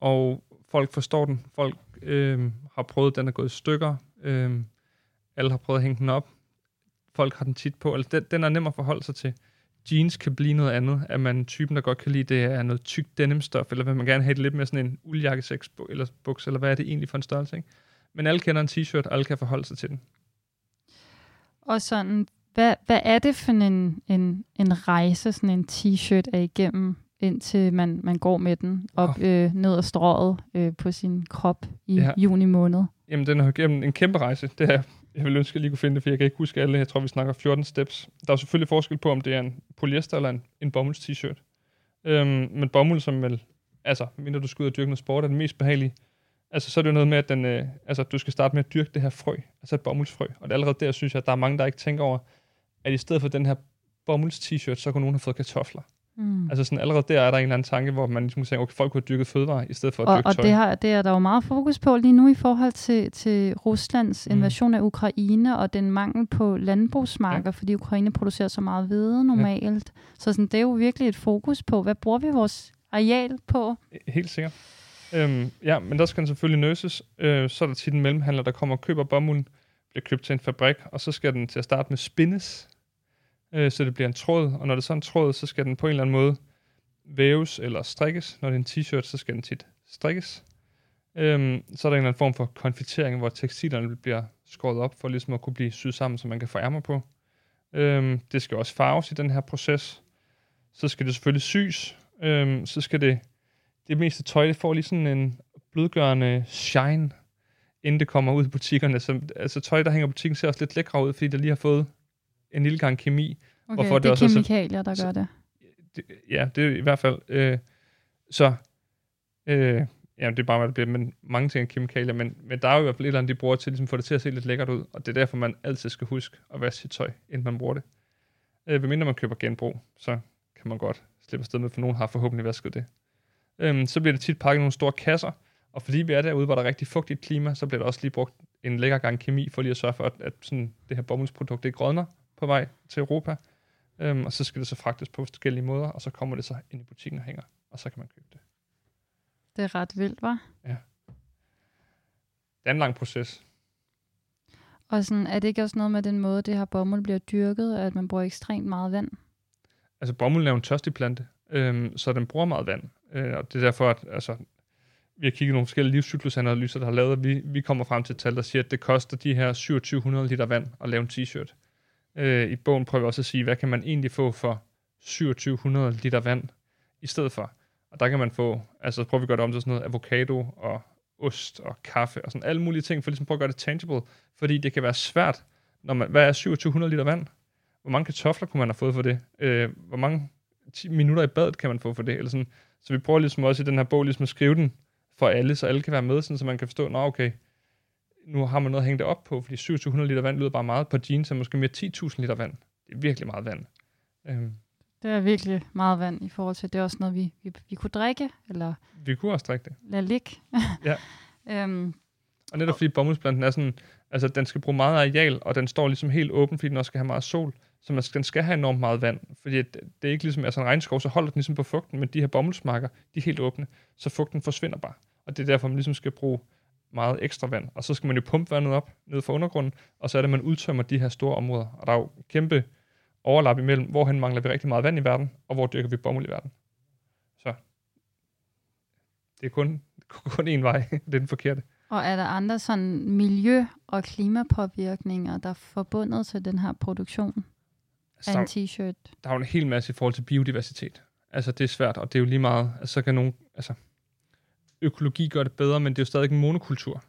S3: og folk forstår den. Folk øhm, har prøvet, den er gået i stykker. Øhm, alle har prøvet at hænge den op. Folk har den tit på. Altså, den, den er nem at forholde sig til. Jeans kan blive noget andet. Er man typen, der godt kan lide, det er noget tykt denimstof, eller vil man gerne have det lidt mere sådan en uldjakkeseks eller buks, eller hvad er det egentlig for en størrelse, ikke? Men alle kender en t-shirt, alle kan forholde sig til den.
S2: Og sådan, hvad, hvad er det for en, en, en rejse, sådan en t-shirt er igennem, indtil man, man går med den op oh. øh, ned ad strået øh, på sin krop i ja. juni måned?
S3: Jamen, den har igennem en kæmpe rejse. Det er, jeg vil ønske, at jeg lige kunne finde det, for jeg kan ikke huske alle. Jeg tror, vi snakker 14 steps. Der er selvfølgelig forskel på, om det er en polyester eller en, en bomulds t-shirt. Øhm, men bomuld, som vel, altså, mindre du skal ud og dyrke noget sport, er den mest behagelige. Altså, så er det jo noget med, at den, øh, altså, du skal starte med at dyrke det her frø, altså et bomuldsfrø. Og det er allerede der, synes jeg, at der er mange, der ikke tænker over, at i stedet for den her bomulds t-shirt, så kunne nogen have fået kartofler. Mm. Altså sådan allerede der er der en eller anden tanke, hvor man ligesom siger, okay, folk kunne have dyrket fødevarer i stedet for at
S2: og,
S3: dyrke
S2: og
S3: tøj.
S2: Og det, har, det er der jo meget fokus på lige nu i forhold til, til Ruslands mm. invasion af Ukraine og den mangel på landbrugsmarker, ja. fordi Ukraine producerer så meget hvede normalt. Ja. Så sådan, det er jo virkelig et fokus på, hvad bruger vi vores areal på?
S3: Helt sikkert. Øhm, ja, men der skal den selvfølgelig nøses. Øh, så er der tit en mellemhandler, der kommer og køber bomulden, bliver købt til en fabrik, og så skal den til at starte med spindes, øh, så det bliver en tråd, og når det er sådan en tråd, så skal den på en eller anden måde væves eller strikkes. Når det er en t-shirt, så skal den tit strikkes. Øhm, så er der en eller anden form for konfitering, hvor tekstilerne bliver skåret op for ligesom at kunne blive syet sammen, så man kan få ærmer på. Øhm, det skal også farves i den her proces. Så skal det selvfølgelig sys. Øhm, så skal det, det meste tøj, det får lige sådan en blødgørende shine, inden det kommer ud i butikkerne. Så, altså tøj, der hænger i butikken, ser også lidt lækre ud, fordi det lige har fået en lille gang kemi.
S2: Okay, hvorfor det, det er også kemikalier, der så, gør det.
S3: det. Ja, det er i hvert fald. Øh, så, øh, ja, det er bare, hvad det bliver, men mange ting er kemikalier, men, men der er jo i hvert fald et eller andet, de bruger til ligesom, at få det til at se lidt lækkert ud, og det er derfor, man altid skal huske at vaske sit tøj, inden man bruger det. Øh, mindre man køber genbrug, så kan man godt slippe afsted med, for nogen har forhåbentlig vasket det. Øh, så bliver det tit pakket i nogle store kasser, og fordi vi er derude, hvor der er rigtig fugtigt klima, så bliver der også lige brugt en lækker gang kemi, for lige at sørge for, at, at sådan, det her bomuldsprodukt det grønner, på vej til Europa, øhm, og så skal det så fragtes på forskellige måder, og så kommer det så ind i butikken og hænger, og så kan man købe det.
S2: Det er ret vildt, var?
S3: Ja. Det er en lang proces.
S2: Og sådan, er det ikke også noget med den måde, det her bomuld bliver dyrket, at man bruger ekstremt meget vand?
S3: Altså bomuld er jo en tørstig plante, øhm, så den bruger meget vand. Øh, og det er derfor, at altså, vi har kigget nogle forskellige livscyklusanalyser, der har lavet, at vi, vi kommer frem til et tal, der siger, at det koster de her 2700 liter vand at lave en t-shirt. Øh, I bogen prøver vi også at sige, hvad kan man egentlig få for 2700 liter vand i stedet for. Og der kan man få, altså prøver vi at gøre det om til sådan noget avocado og ost og kaffe og sådan alle mulige ting, for ligesom prøve at gøre det tangible, fordi det kan være svært, når man, hvad er 2700 liter vand? Hvor mange kartofler kunne man have fået for det? Øh, hvor mange 10 minutter i badet kan man få for det? Eller sådan. Så vi prøver ligesom også i den her bog ligesom at skrive den for alle, så alle kan være med, sådan, så man kan forstå, nå okay, nu har man noget at hænge det op på, fordi 2700 liter vand lyder bare meget. På jeans er måske mere 10.000 liter vand. Det er virkelig meget vand. Øhm.
S2: Det er virkelig meget vand i forhold til, det er også noget, vi, vi, vi kunne drikke, eller
S3: Vi kunne også drikke det.
S2: lade ligge.
S3: Ja.
S2: øhm,
S3: Og netop fordi bomuldsplanten er sådan, altså den skal bruge meget areal, og den står ligesom helt åben, fordi den også skal have meget sol. Så man skal, den skal have enormt meget vand, fordi at det er ikke ligesom, altså en regnskov, så holder den ligesom på fugten, men de her bomuldsmarker, de er helt åbne, så fugten forsvinder bare. Og det er derfor, man ligesom skal bruge meget ekstra vand. Og så skal man jo pumpe vandet op ned fra undergrunden, og så er det, at man udtømmer de her store områder. Og der er jo kæmpe overlap imellem, hvorhen mangler vi rigtig meget vand i verden, og hvor dyrker vi bomuld i verden. Så det er kun, kun én vej, det er den forkerte.
S2: og er der andre sådan miljø- og klimapåvirkninger, der er forbundet til den her produktion
S3: Altså,
S2: af en t-shirt?
S3: der er jo en hel masse i forhold til biodiversitet. Altså, det er svært, og det er jo lige meget, altså, så kan nogen, altså, økologi gør det bedre, men det er jo stadig en monokultur,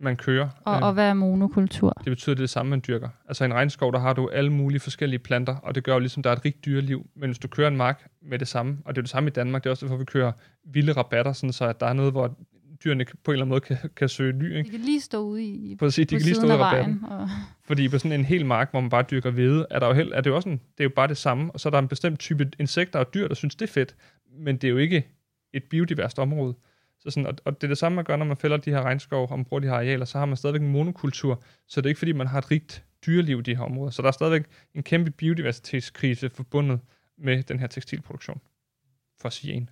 S3: man kører.
S2: Og,
S3: Øh,
S2: og hvad er monokultur?
S3: Det betyder, det er det samme, man dyrker. Altså, i en regnskov, der har du alle mulige forskellige planter, og det gør jo ligesom, der er et rigt dyreliv. Men hvis du kører en mark med det samme, og det er det samme i Danmark, det er også derfor, vi kører vilde rabatter, sådan så at der er noget, hvor dyrene på en eller anden måde kan, kan søge ly.
S2: De
S3: Ikke?
S2: kan lige stå ude i
S3: sige, de
S2: på
S3: kan lige stå
S2: siden
S3: ud
S2: af
S3: af rabatten.
S2: Og,
S3: Fordi på sådan en hel mark, hvor man bare dyrker hvede, er der jo, held, er det jo også en, det er jo bare det samme, og så er der en bestemt type insekter og dyr, der synes, det er fedt, men det er jo ikke et biodiverst område. Så sådan, og, og det er det samme, man gør, når man fælder de her regnskov, og man bruger de her arealer, så har man stadigvæk en monokultur, så det er ikke fordi, man har et rigt dyreliv i de her områder. Så der er stadigvæk en kæmpe biodiversitetskrise forbundet med den her tekstilproduktion, for at sige en.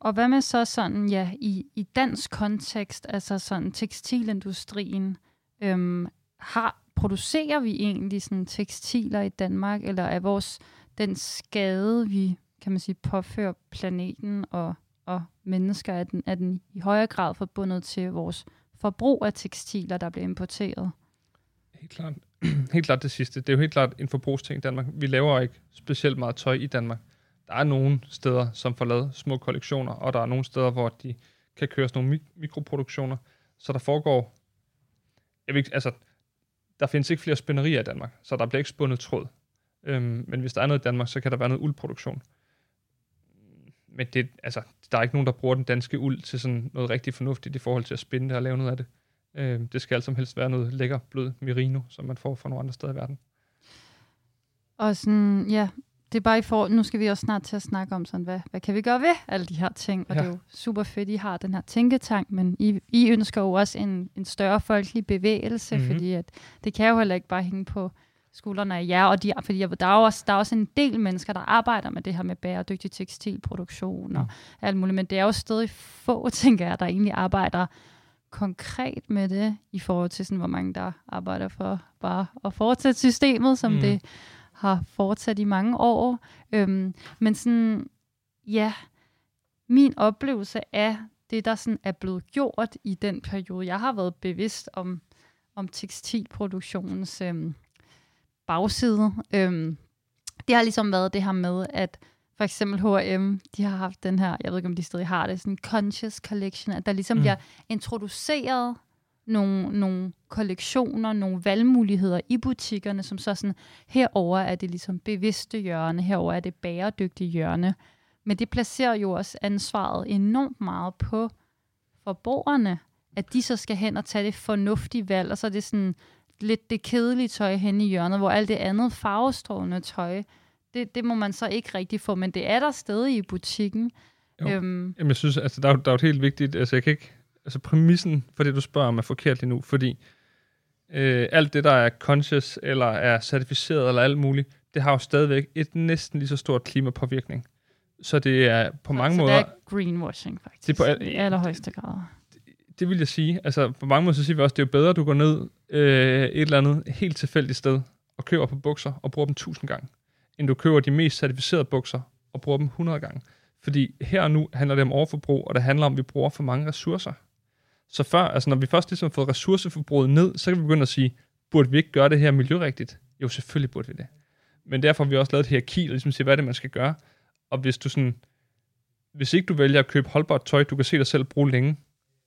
S2: og hvad med så sådan, ja, i, i dansk kontekst, altså sådan tekstilindustrien, øhm, har, producerer vi egentlig sådan tekstiler i Danmark, eller er vores, den skade, vi, kan man sige, påfører planeten og, og mennesker, er den, er den i højere grad forbundet til vores forbrug af tekstiler, der bliver importeret?
S3: Helt klart, helt klart det sidste. Det er jo helt klart en forbrugsting i Danmark. Vi laver ikke specielt meget tøj i Danmark. Der er nogle steder, som får lavet små kollektioner, og der er nogle steder, hvor de kan køre sådan nogle mik- mikroproduktioner. Så der foregår... Jeg ved ikke, altså, der findes ikke flere spænderier i Danmark, så der bliver ikke spundet tråd. Øhm, men hvis der er noget i Danmark, så kan der være noget uldproduktion. Men det, altså, der er ikke nogen, der bruger den danske uld til sådan noget rigtig fornuftigt i forhold til at spinde det og lave noget af det. Øh, det skal altså helst være noget lækker, blød merino, som man får fra nogle andre steder i verden.
S2: Og sådan, ja, det er bare i for, nu skal vi også snart til at snakke om sådan, hvad, hvad kan vi gøre ved alle de her ting? Og
S3: Ja.
S2: det er jo super fedt, I har den her tænketank, men I, I ønsker jo også en, en større folkelig bevægelse,
S3: Mhm.
S2: mm-hmm. fordi at det kan jo heller ikke bare hænge på skuldrene af jer, og de, fordi jeg der er også, der er også en del mennesker, der arbejder med det her med bæredygtig tekstilproduktion og
S3: Mm.
S2: alt muligt, men det er jo stadig få, tænker jeg, der egentlig arbejder konkret med det, i forhold til sådan, hvor mange der arbejder for bare at fortsætte systemet, som
S3: mm.
S2: det har fortsat i mange år. Øhm, men sådan, ja, min oplevelse af det, der sådan er blevet gjort i den periode, jeg har været bevidst om, om tekstilproduktionens øhm, bagside, øhm, det har ligesom været det her med, at for eksempel H&M, de har haft den her, jeg ved ikke om de stadig har det, sådan conscious collection, at der ligesom
S3: mm.
S2: bliver introduceret nogle, nogle kollektioner, nogle valgmuligheder i butikkerne, som så sådan, herover er det ligesom bevidste hjørne, herover er det bæredygtige hjørne. Men det placerer jo også ansvaret enormt meget på forbrugerne, at de så skal hen og tage det fornuftige valg, og så er det sådan lidt det kedelige tøj hen i hjørnet, hvor alt det andet farvestrålende tøj, det, det må man så ikke rigtig få, men det er der stadig i butikken.
S3: Jo.
S2: Øhm,
S3: Jamen, jeg synes, altså, der er, der er jo et helt vigtigt, altså jeg kan ikke, altså præmissen for det, du spørger om, er forkert lige nu, fordi øh, alt det, der er conscious, eller er certificeret, eller alt muligt, det har jo stadigvæk et næsten lige så stort klimapåvirkning. Så det er på mange
S2: så
S3: måder,
S2: det er greenwashing faktisk,
S3: Det er på al-
S2: i allerhøjeste grad
S3: det vil jeg sige, altså på mange måder, så siger vi også, det er jo bedre, at du går ned øh, et eller andet helt tilfældigt sted, og køber på bukser, og bruger dem 1000 gange, end du køber de mest certificerede bukser, og bruger dem 100 gange. Fordi her og nu handler det om overforbrug, og det handler om, at vi bruger for mange ressourcer. Så før, altså når vi først ligesom har fået ressourceforbruget ned, så kan vi begynde at sige, burde vi ikke gøre det her miljørigtigt? Jo, selvfølgelig burde vi det. Men derfor har vi også lavet et hierarki, og ligesom siger, hvad er det, man skal gøre. Og hvis du sådan, hvis ikke du vælger at købe holdbart tøj, du kan se dig selv bruge længe,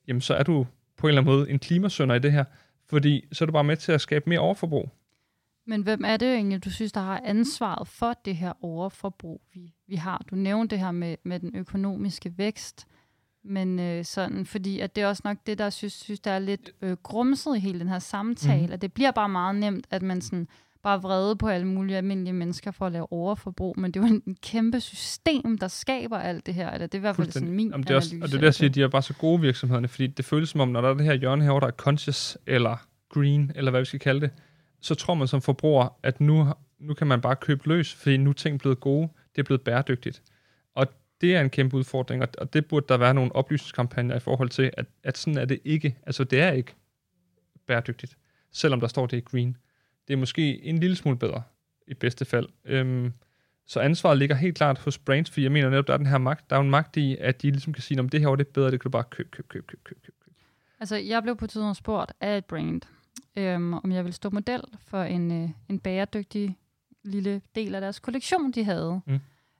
S3: jamen så er du på en eller anden måde en klimasønder i det her, fordi så er du bare med til at skabe mere overforbrug.
S2: Men hvem er det egentlig, du synes, der har ansvaret for det her overforbrug, vi, vi har? Du nævnte det her med, med den økonomiske vækst, men øh, sådan, fordi at det er også nok det, der synes, synes der er lidt øh, grumset i hele den her samtale, mm. at det bliver bare meget nemt, at man sådan bare vrede på alle mulige almindelige mennesker for at lave overforbrug, men det er jo en kæmpe system, der skaber alt det her, eller det er i hvert fald sådan min
S3: Jamen, det er også, Og det er der, jeg siger, at de er bare så gode virksomhederne, fordi det føles som om, når der er det her hjørne herovre, der er conscious, eller green, eller hvad vi skal kalde det, så tror man som forbruger, at nu, nu kan man bare købe løs, fordi nu er ting blevet gode, det er blevet bæredygtigt. Og det er en kæmpe udfordring, og det burde der være nogle oplysningskampagner i forhold til, at, at sådan er det ikke. Altså, det er ikke bæredygtigt, selvom der står det i green. Det er måske en lille smule bedre, i bedste fald. Øhm, så ansvaret ligger helt klart hos brands, fordi jeg mener netop, der er den her magt. Der er en magt i, at de ligesom kan sige, om det her var det bedre, det kan du bare købe, købe, købe, købe, købe, købe.
S2: Altså, jeg blev på tidspunkt spurgt af et brand, øhm, om jeg ville stå model for en, øh, en bæredygtig lille del af deres kollektion, de havde. Mm.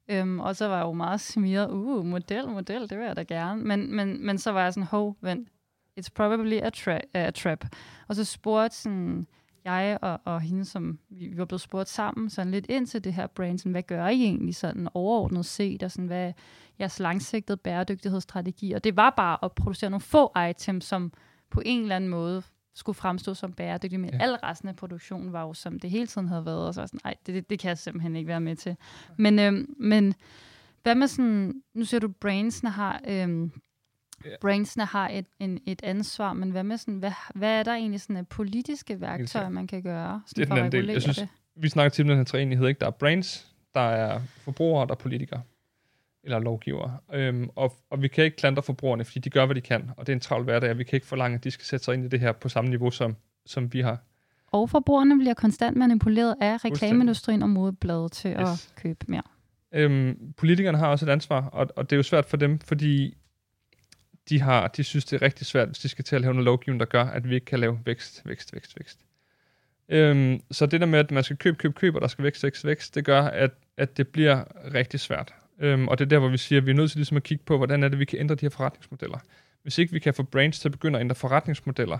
S2: Øhm, og så var jeg jo meget smiret, uh, model, model, det vil jeg da gerne. Men, men, men så var jeg sådan, hov, vent, it's probably a, tra- a trap. Og så spurgte sådan, jeg og, og hende, som vi, vi var blevet spurgt sammen, sådan lidt ind til det her brand, sådan, hvad gør I egentlig sådan overordnet set, og sådan, hvad er jeres langsigtede bæredygtighedsstrategi? Og det var bare at producere nogle få items, som på en eller anden måde skulle fremstå som bæredygtig, men ja. al resten af produktionen var jo, som det hele tiden havde været, og så var sådan, nej, det, det, det kan jeg simpelthen ikke være med til. Men, øhm, men hvad med sådan, nu ser du, brainsene har, øhm, ja. brainsene har et, en, et ansvar, men hvad med sådan, hvad, hvad er der egentlig sådan politiske værktøjer, man kan gøre sådan
S3: det er
S2: for
S3: at regulere Jeg synes, det? Vi snakker til den her træenighed, ikke? Der er brains, der er forbrugere, der er politikere eller lovgiver. Øhm, og, og vi kan ikke klandre forbrugerne, fordi de gør, hvad de kan, og det er en travl hverdag, og vi kan ikke forlange, at de skal sætte sig ind i det her på samme niveau, som, som vi har.
S2: Og forbrugerne bliver konstant manipuleret af reklameindustrien og modebladet til yes. at købe mere.
S3: Øhm, politikerne har også et ansvar, og, og det er jo svært for dem, fordi de, har, de synes, det er rigtig svært, hvis de skal til at lave noget lovgivning, der gør, at vi ikke kan lave vækst, vækst, vækst, vækst. Øhm, så det der med, at man skal købe, købe, købe, og der skal vækst, vækst, vækst, det gør, at, at det bliver rigtig svært. Øhm, og det er der, hvor vi siger, at vi er nødt til ligesom at kigge på, hvordan er det, vi kan ændre de her forretningsmodeller. Hvis ikke vi kan få brands til at begynde at ændre forretningsmodeller,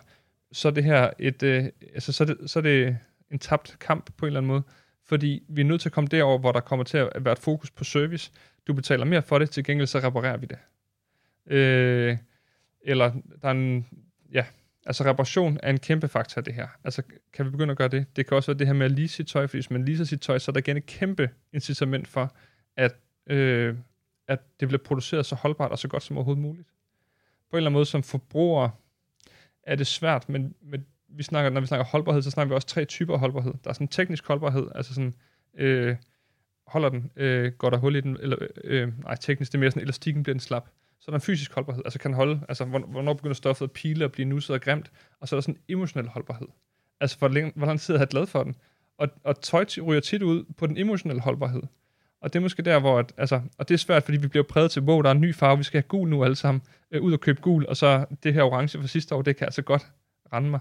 S3: så er det her et, øh, altså, så er det, så er det en tabt kamp på en eller anden måde. Fordi vi er nødt til at komme derover, hvor der kommer til at være et fokus på service. Du betaler mere for det, til gengæld så reparerer vi det. Øh, eller der er en, ja, altså reparation er en kæmpe faktor det her. Altså kan vi begynde at gøre det? Det kan også være det her med at lease sit tøj, fordi hvis man leaser sit tøj, så er der igen et kæmpe incitament for, at øh, at det bliver produceret så holdbart og så godt som overhovedet muligt. På en eller anden måde som forbruger er det svært, men, men vi snakker, når vi snakker holdbarhed, så snakker vi også tre typer holdbarhed. Der er sådan teknisk holdbarhed, altså sådan, øh, holder den, øh, går der hul i den, eller, øh, øh nej, teknisk, det er mere sådan, elastikken bliver den slap. Så er der en fysisk holdbarhed, altså kan holde, altså hvornår begynder stoffet at pile og blive nusset og grimt, og så er der sådan en emotionel holdbarhed. Altså hvor, hvor lang tid har jeg glad for den. Og, og tøj ryger tit ud på den emotionelle holdbarhed. Og det er måske der, hvor... At, altså, og det er svært, fordi vi bliver præget til, wow, der er en ny farve, vi skal have gul nu alle sammen. Øh, ud og købe gul, og så det her orange fra sidste år, det kan altså godt rende mig.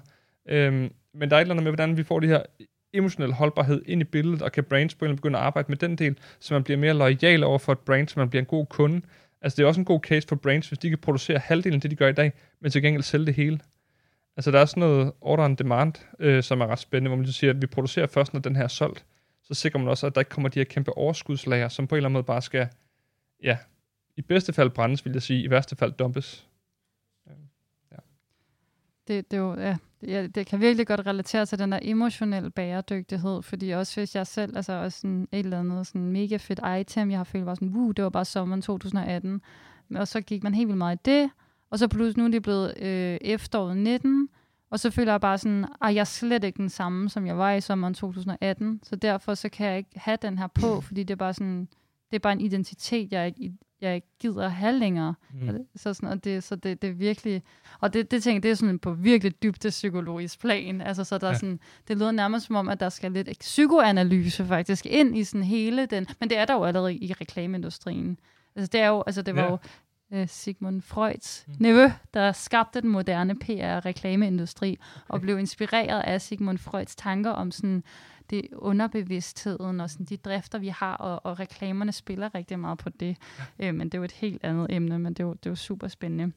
S3: Øhm, men der er et eller andet med, hvordan vi får det her emotionel holdbarhed ind i billedet, og kan brands begynde at arbejde med den del, så man bliver mere lojal over for et brand, så man bliver en god kunde. Altså det er også en god case for brands, hvis de kan producere halvdelen af det, de gør i dag, men til gengæld sælge det hele. Altså der er sådan noget order and demand, øh, som er ret spændende, hvor man ligesom siger, at vi producerer først, når den her er solgt så sikrer man også, at der ikke kommer de her kæmpe overskudslager, som på en eller anden måde bare skal, ja, i bedste fald brændes, vil jeg sige, i værste fald dumpes.
S2: Ja. Det, det, er jo, ja, det, kan virkelig godt relatere til den der emotionelle bæredygtighed, fordi også hvis jeg selv, altså også sådan et eller andet sådan mega fedt item, jeg har følt var sådan, wow, det var bare sommeren 2018, og så gik man helt vildt meget i det, og så pludselig nu er det blevet øh, efteråret 19, og så føler jeg bare sådan, at jeg er slet ikke den samme, som jeg var i sommeren 2018. Så derfor så kan jeg ikke have den her på, fordi det er bare sådan, det er bare en identitet, jeg ikke, jeg ikke gider have længere. Mm. Så, sådan, og det, så det, det er virkelig, og det, det tænker det er sådan på virkelig dybde psykologisk plan. Altså, så der ja. er sådan, det lyder nærmest som om, at der skal lidt psykoanalyse faktisk ind i sådan hele den, men det er der jo allerede i reklameindustrien. Altså, det er jo, altså, det var ja. jo, øh, Sigmund Freuds mm. nevø, der skabte den moderne PR-reklameindustri, og blev inspireret af Sigmund Freuds tanker om sådan det underbevidstheden og sådan de drifter, vi har, og, og reklamerne spiller rigtig meget på det. Ja. Øh, men det er jo et helt andet emne, men det er jo, det er jo super spændende.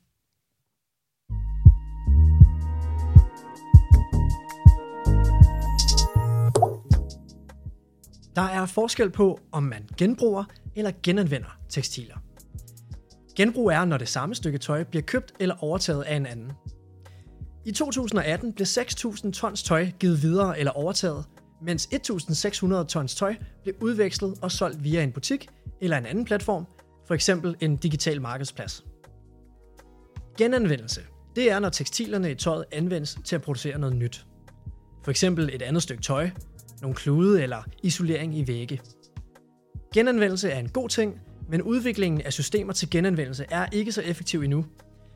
S4: Der er forskel på, om man genbruger eller genanvender tekstiler. Genbrug er, når det samme stykke tøj bliver købt eller overtaget af en anden. I 2018 blev 6.000 tons tøj givet videre eller overtaget, mens 1.600 tons tøj blev udvekslet og solgt via en butik eller en anden platform, for eksempel en digital markedsplads. Genanvendelse. Det er, når tekstilerne i tøjet anvendes til at producere noget nyt. For eksempel et andet stykke tøj, nogle klude eller isolering i vægge. Genanvendelse er en god ting, men udviklingen af systemer til genanvendelse er ikke så effektiv endnu.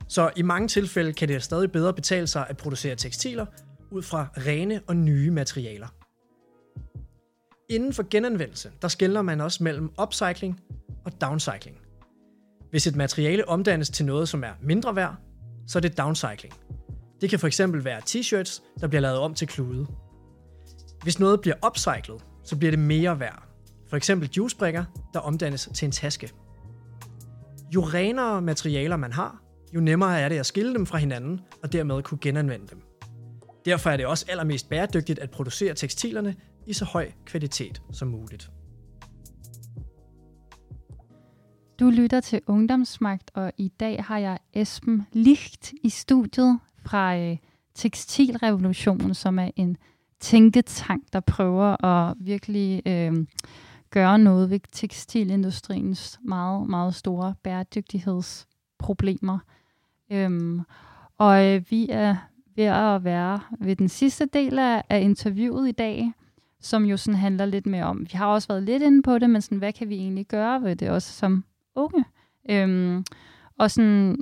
S4: Så i mange tilfælde kan det stadig bedre betale sig at producere tekstiler ud fra rene og nye materialer. Inden for genanvendelse, der skiller man også mellem upcycling og downcycling. Hvis et materiale omdannes til noget, som er mindre værd, så er det downcycling. Det kan for eksempel være t-shirts, der bliver lavet om til klude. Hvis noget bliver upcyclet, så bliver det mere værd. For eksempel juicebrikker, der omdannes til en taske. Jo renere materialer man har, jo nemmere er det at skille dem fra hinanden og dermed kunne genanvende dem. Derfor er det også allermest bæredygtigt at producere tekstilerne i så høj kvalitet som muligt.
S2: Du lytter til Ungdomsmagt, og i dag har jeg Esben Licht i studiet fra øh, Tekstilrevolutionen, som er en tænketank, der prøver at virkelig øh, gøre noget ved tekstilindustriens meget, meget store bæredygtighedsproblemer. Øhm, og øh, vi er ved at være ved den sidste del af, af interviewet i dag, som jo sådan handler lidt mere om, vi har også været lidt inde på det, men sådan, hvad kan vi egentlig gøre ved det også som unge? Øhm, og sådan,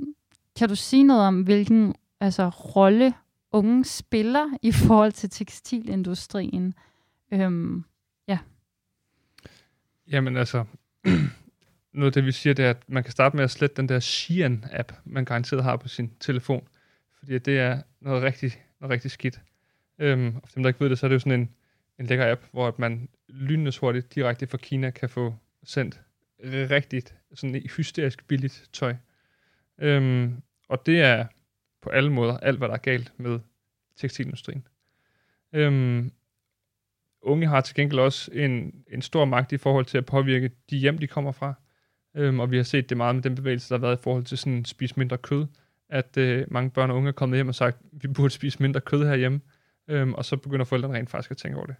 S2: kan du sige noget om, hvilken altså, rolle unge spiller i forhold til tekstilindustrien? Øhm, ja.
S3: Jamen altså, noget af det, vi siger, det er, at man kan starte med at slette den der Shein-app, man garanteret har på sin telefon. Fordi det er noget rigtig, noget rigtig skidt. Øhm, og for dem, der ikke ved det, så er det jo sådan en, en lækker app, hvor man lynende hurtigt direkte fra Kina kan få sendt rigtigt, sådan hysterisk billigt tøj. Øhm, og det er på alle måder alt, hvad der er galt med tekstilindustrien. Øhm, unge har til gengæld også en, en stor magt i forhold til at påvirke de hjem, de kommer fra. Øhm, og vi har set det meget med den bevægelse, der har været i forhold til sådan spise mindre kød. At øh, mange børn og unge er kommet hjem og sagt, vi burde spise mindre kød herhjemme. Øhm, og så begynder forældrene rent faktisk at tænke over det.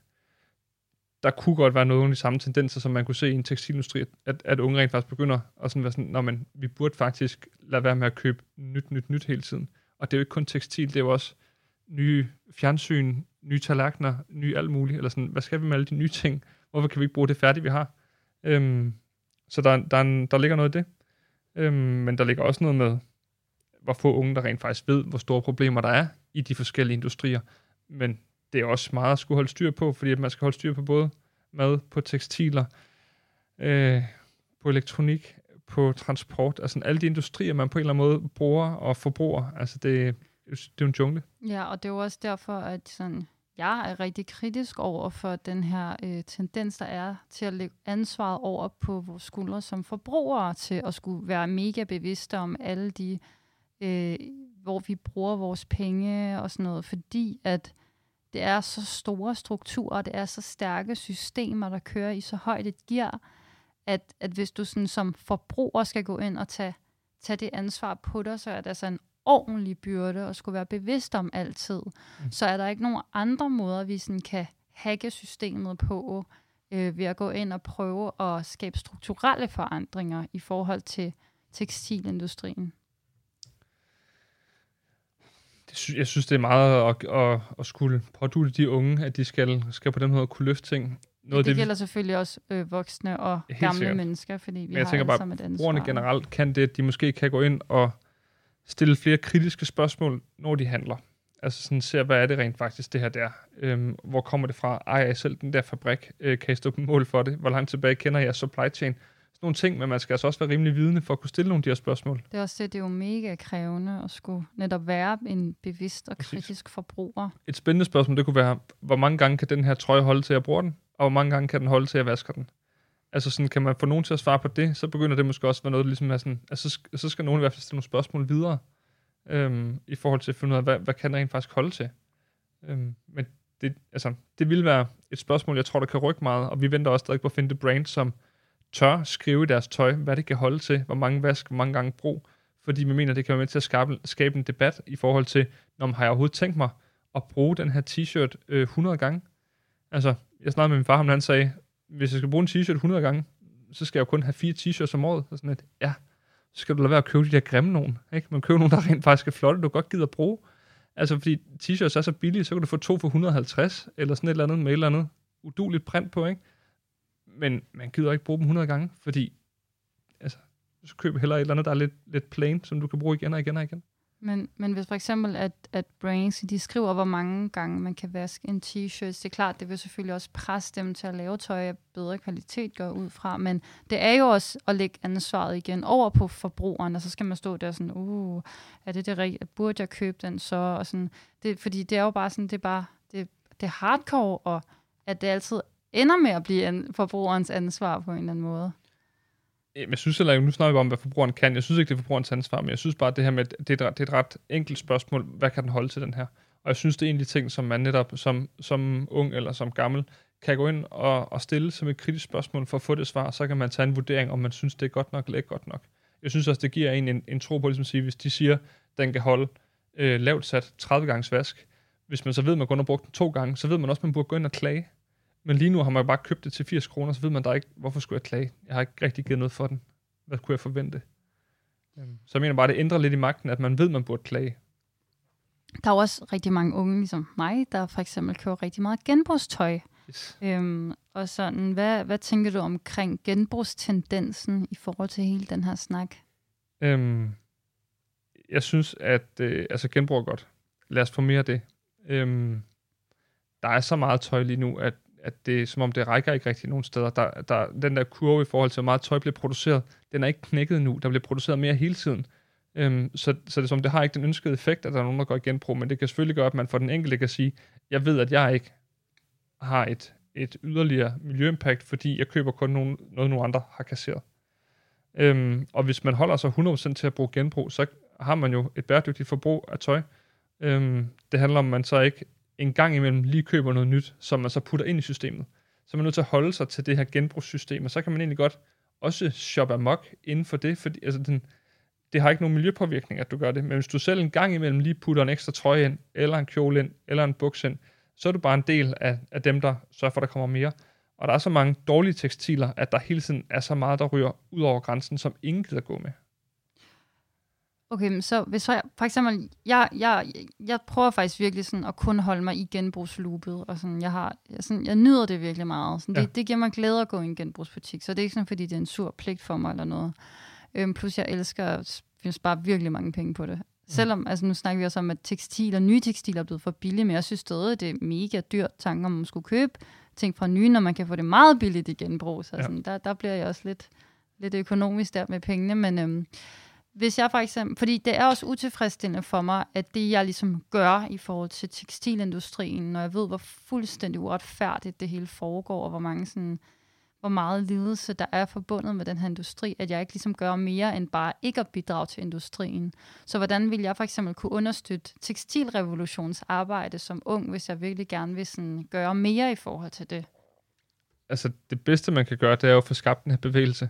S3: Der kunne godt være nogle af de samme tendenser, som man kunne se i en tekstilindustri, at, at unge rent faktisk begynder at sådan være sådan, når man, vi burde faktisk lade være med at købe nyt, nyt, nyt hele tiden. Og det er jo ikke kun tekstil, det er jo også nye fjernsyn, nye tallerkener, nye alt muligt, eller sådan, hvad skal vi med alle de nye ting? Hvorfor kan vi ikke bruge det færdige, vi har? Øhm, så der, der, en, der ligger noget i det. Øhm, men der ligger også noget med, hvor få unge, der rent faktisk ved, hvor store problemer der er i de forskellige industrier. Men det er også meget at skulle holde styr på, fordi man skal holde styr på både mad, på tekstiler, øh, på elektronik, på transport, altså alle de industrier, man på en eller anden måde bruger og forbruger. Altså det, det er jo en jungle.
S2: Ja, og det er jo også derfor, at sådan, jeg er rigtig kritisk over for den her øh, tendens, der er til at lægge ansvaret over på vores skuldre som forbrugere, til at skulle være mega bevidste om alle de, øh, hvor vi bruger vores penge og sådan noget, fordi at det er så store strukturer, det er så stærke systemer, der kører i så højt et gear, at, at hvis du sådan som forbruger skal gå ind og tage, tage det ansvar på dig, så er det altså en ordentlig byrde og skulle være bevidst om altid. Mm. Så er der ikke nogen andre måder, vi sådan kan hacke systemet på, øh, ved at gå ind og prøve at skabe strukturelle forandringer i forhold til tekstilindustrien.
S3: Jeg synes, det er meget at, at, at skulle pådule de unge, at de skal, skal på den måde kunne løfte ting.
S2: Noget det, det gælder selvfølgelig også øh, voksne og gamle sikkert. mennesker, fordi vi Men jeg har tænker bare, et
S3: ansvar. generelt kan det, at de måske kan gå ind og stille flere kritiske spørgsmål, når de handler. Altså sådan ser, hvad er det rent faktisk, det her der? Øhm, hvor kommer det fra? Ej, jeg selv den der fabrik? Øh, kan I stå på mål for det? Hvor langt tilbage kender jeg supply chain? Nogle ting, men man skal altså også være rimelig vidende for at kunne stille nogle af de her spørgsmål.
S2: Det er også det, det er jo mega krævende at skulle netop være en bevidst og Præcis. kritisk forbruger.
S3: Et spændende spørgsmål, det kunne være, hvor mange gange kan den her trøje holde til at bruge den? Og hvor mange gange kan den holde til at vaske den? Altså sådan, kan man få nogen til at svare på det, så begynder det måske også at være noget, der ligesom er sådan, altså så skal nogen i hvert fald stille nogle spørgsmål videre, øhm, i forhold til at finde ud af, hvad, hvad kan der rent faktisk holde til. Øhm, men det, altså, det vil være et spørgsmål, jeg tror, der kan rykke meget, og vi venter også stadig på at finde det brand, som tør skrive i deres tøj, hvad det kan holde til, hvor mange vask, hvor mange gange brug, fordi man mener, det kan være med til at skabe, skabe en debat i forhold til, når har jeg overhovedet tænkt mig at bruge den her t-shirt øh, 100 gange? Altså, jeg snakkede med min far om, han sagde, hvis jeg skal bruge en t-shirt 100 gange, så skal jeg jo kun have fire t-shirts om året. Så sådan et, ja, så skal du lade være at købe de der grimme nogen. Ikke? Men købe nogen, der rent faktisk er flotte, du godt gider at bruge. Altså, fordi t-shirts er så billige, så kan du få to for 150, eller sådan et eller andet med et eller andet uduligt print på, ikke? Men man gider ikke bruge dem 100 gange, fordi altså, så køb heller et eller andet, der er lidt, lidt plain, som du kan bruge igen og igen og igen.
S2: Men, men hvis for eksempel, at, at Brains, de skriver, hvor mange gange man kan vaske en t-shirt, det er klart, det vil selvfølgelig også presse dem til at lave tøj af bedre kvalitet, går ud fra, men det er jo også at lægge ansvaret igen over på forbrugeren, og så skal man stå der sådan, uh, er det det rigtige, burde jeg købe den så, og sådan, det, fordi det er jo bare sådan, det er bare, det, det er hardcore, og at det altid ender med at blive en, forbrugerens ansvar på en eller anden måde.
S3: Jeg synes heller ikke, nu snakker vi om, hvad forbrugeren kan. Jeg synes ikke, det er forbrugerens ansvar, men jeg synes bare, at det her med, det er, et, det er et ret enkelt spørgsmål. Hvad kan den holde til den her? Og jeg synes, det er en af de ting, som man netop som, som ung eller som gammel kan gå ind og, og stille som et kritisk spørgsmål for at få det svar. Så kan man tage en vurdering, om man synes, det er godt nok eller ikke godt nok. Jeg synes også, det giver en en, en tro på, ligesom at sige, hvis de siger, den kan holde øh, lavt sat 30 gange vask. Hvis man så ved, at man kun har brugt den to gange, så ved man også, at man burde gå ind og klage. Men lige nu har man bare købt det til 80 kroner, så ved man der ikke, hvorfor skulle jeg klage? Jeg har ikke rigtig givet noget for den. Hvad kunne jeg forvente? Øhm, så jeg mener bare, det ændrer lidt i magten, at man ved, man burde klage.
S2: Der er også rigtig mange unge, ligesom mig, der for eksempel køber rigtig meget genbrugstøj. Yes. Øhm, og sådan, hvad, hvad tænker du omkring genbrugstendensen i forhold til hele den her snak? Øhm,
S3: jeg synes, at øh, altså genbrug er godt. Lad os få mere af det. Øhm, der er så meget tøj lige nu, at, at det er som om, det rækker ikke rigtig nogen steder. Der, der, den der kurve i forhold til, hvor meget tøj bliver produceret, den er ikke knækket nu. Der bliver produceret mere hele tiden. Øhm, så, så det, som, det har ikke den ønskede effekt, at der er nogen, der går i genbrug, men det kan selvfølgelig gøre, at man for den enkelte kan sige, jeg ved, at jeg ikke har et, et yderligere miljøimpact, fordi jeg køber kun nogen, noget, nogle andre har kasseret. Øhm, og hvis man holder sig 100% til at bruge genbrug, så har man jo et bæredygtigt forbrug af tøj. Øhm, det handler om, at man så ikke en gang imellem lige køber noget nyt, som man så putter ind i systemet. Så man er nødt til at holde sig til det her genbrugssystem, og så kan man egentlig godt også shoppe amok inden for det, fordi altså den, det har ikke nogen miljøpåvirkning, at du gør det, men hvis du selv en gang imellem lige putter en ekstra trøje ind, eller en kjole ind, eller en buks ind, så er du bare en del af, af dem, der sørger for, at der kommer mere. Og der er så mange dårlige tekstiler, at der hele tiden er så meget, der ryger ud over grænsen, som ingen gider gå med.
S2: Okay, så hvis jeg, for eksempel, jeg, jeg, jeg prøver faktisk virkelig sådan at kun holde mig i genbrugsloopet, og sådan, jeg, har, jeg, sådan, jeg nyder det virkelig meget. Sådan, ja. det, det giver mig glæde at gå i en genbrugsbutik, så det er ikke sådan, fordi det er en sur pligt for mig eller noget. Øhm, plus jeg elsker at spare virkelig mange penge på det. Mm. Selvom, altså nu snakker vi også om, at tekstiler, nye tekstiler er blevet for billige, men jeg synes stadig, det er mega dyrt tanke, om man skulle købe ting fra nye, når man kan få det meget billigt i genbrug. Så ja. sådan, der, der bliver jeg også lidt, lidt økonomisk der med pengene, men øhm, hvis jeg for eksempel, fordi det er også utilfredsstillende for mig, at det jeg ligesom gør i forhold til tekstilindustrien, når jeg ved, hvor fuldstændig uretfærdigt det hele foregår, og hvor mange sådan, hvor meget lidelse der er forbundet med den her industri, at jeg ikke ligesom gør mere end bare ikke at bidrage til industrien. Så hvordan vil jeg for eksempel kunne understøtte tekstilrevolutions arbejde som ung, hvis jeg virkelig gerne vil sådan gøre mere i forhold til det?
S3: Altså det bedste man kan gøre, det er jo at få skabt den her bevægelse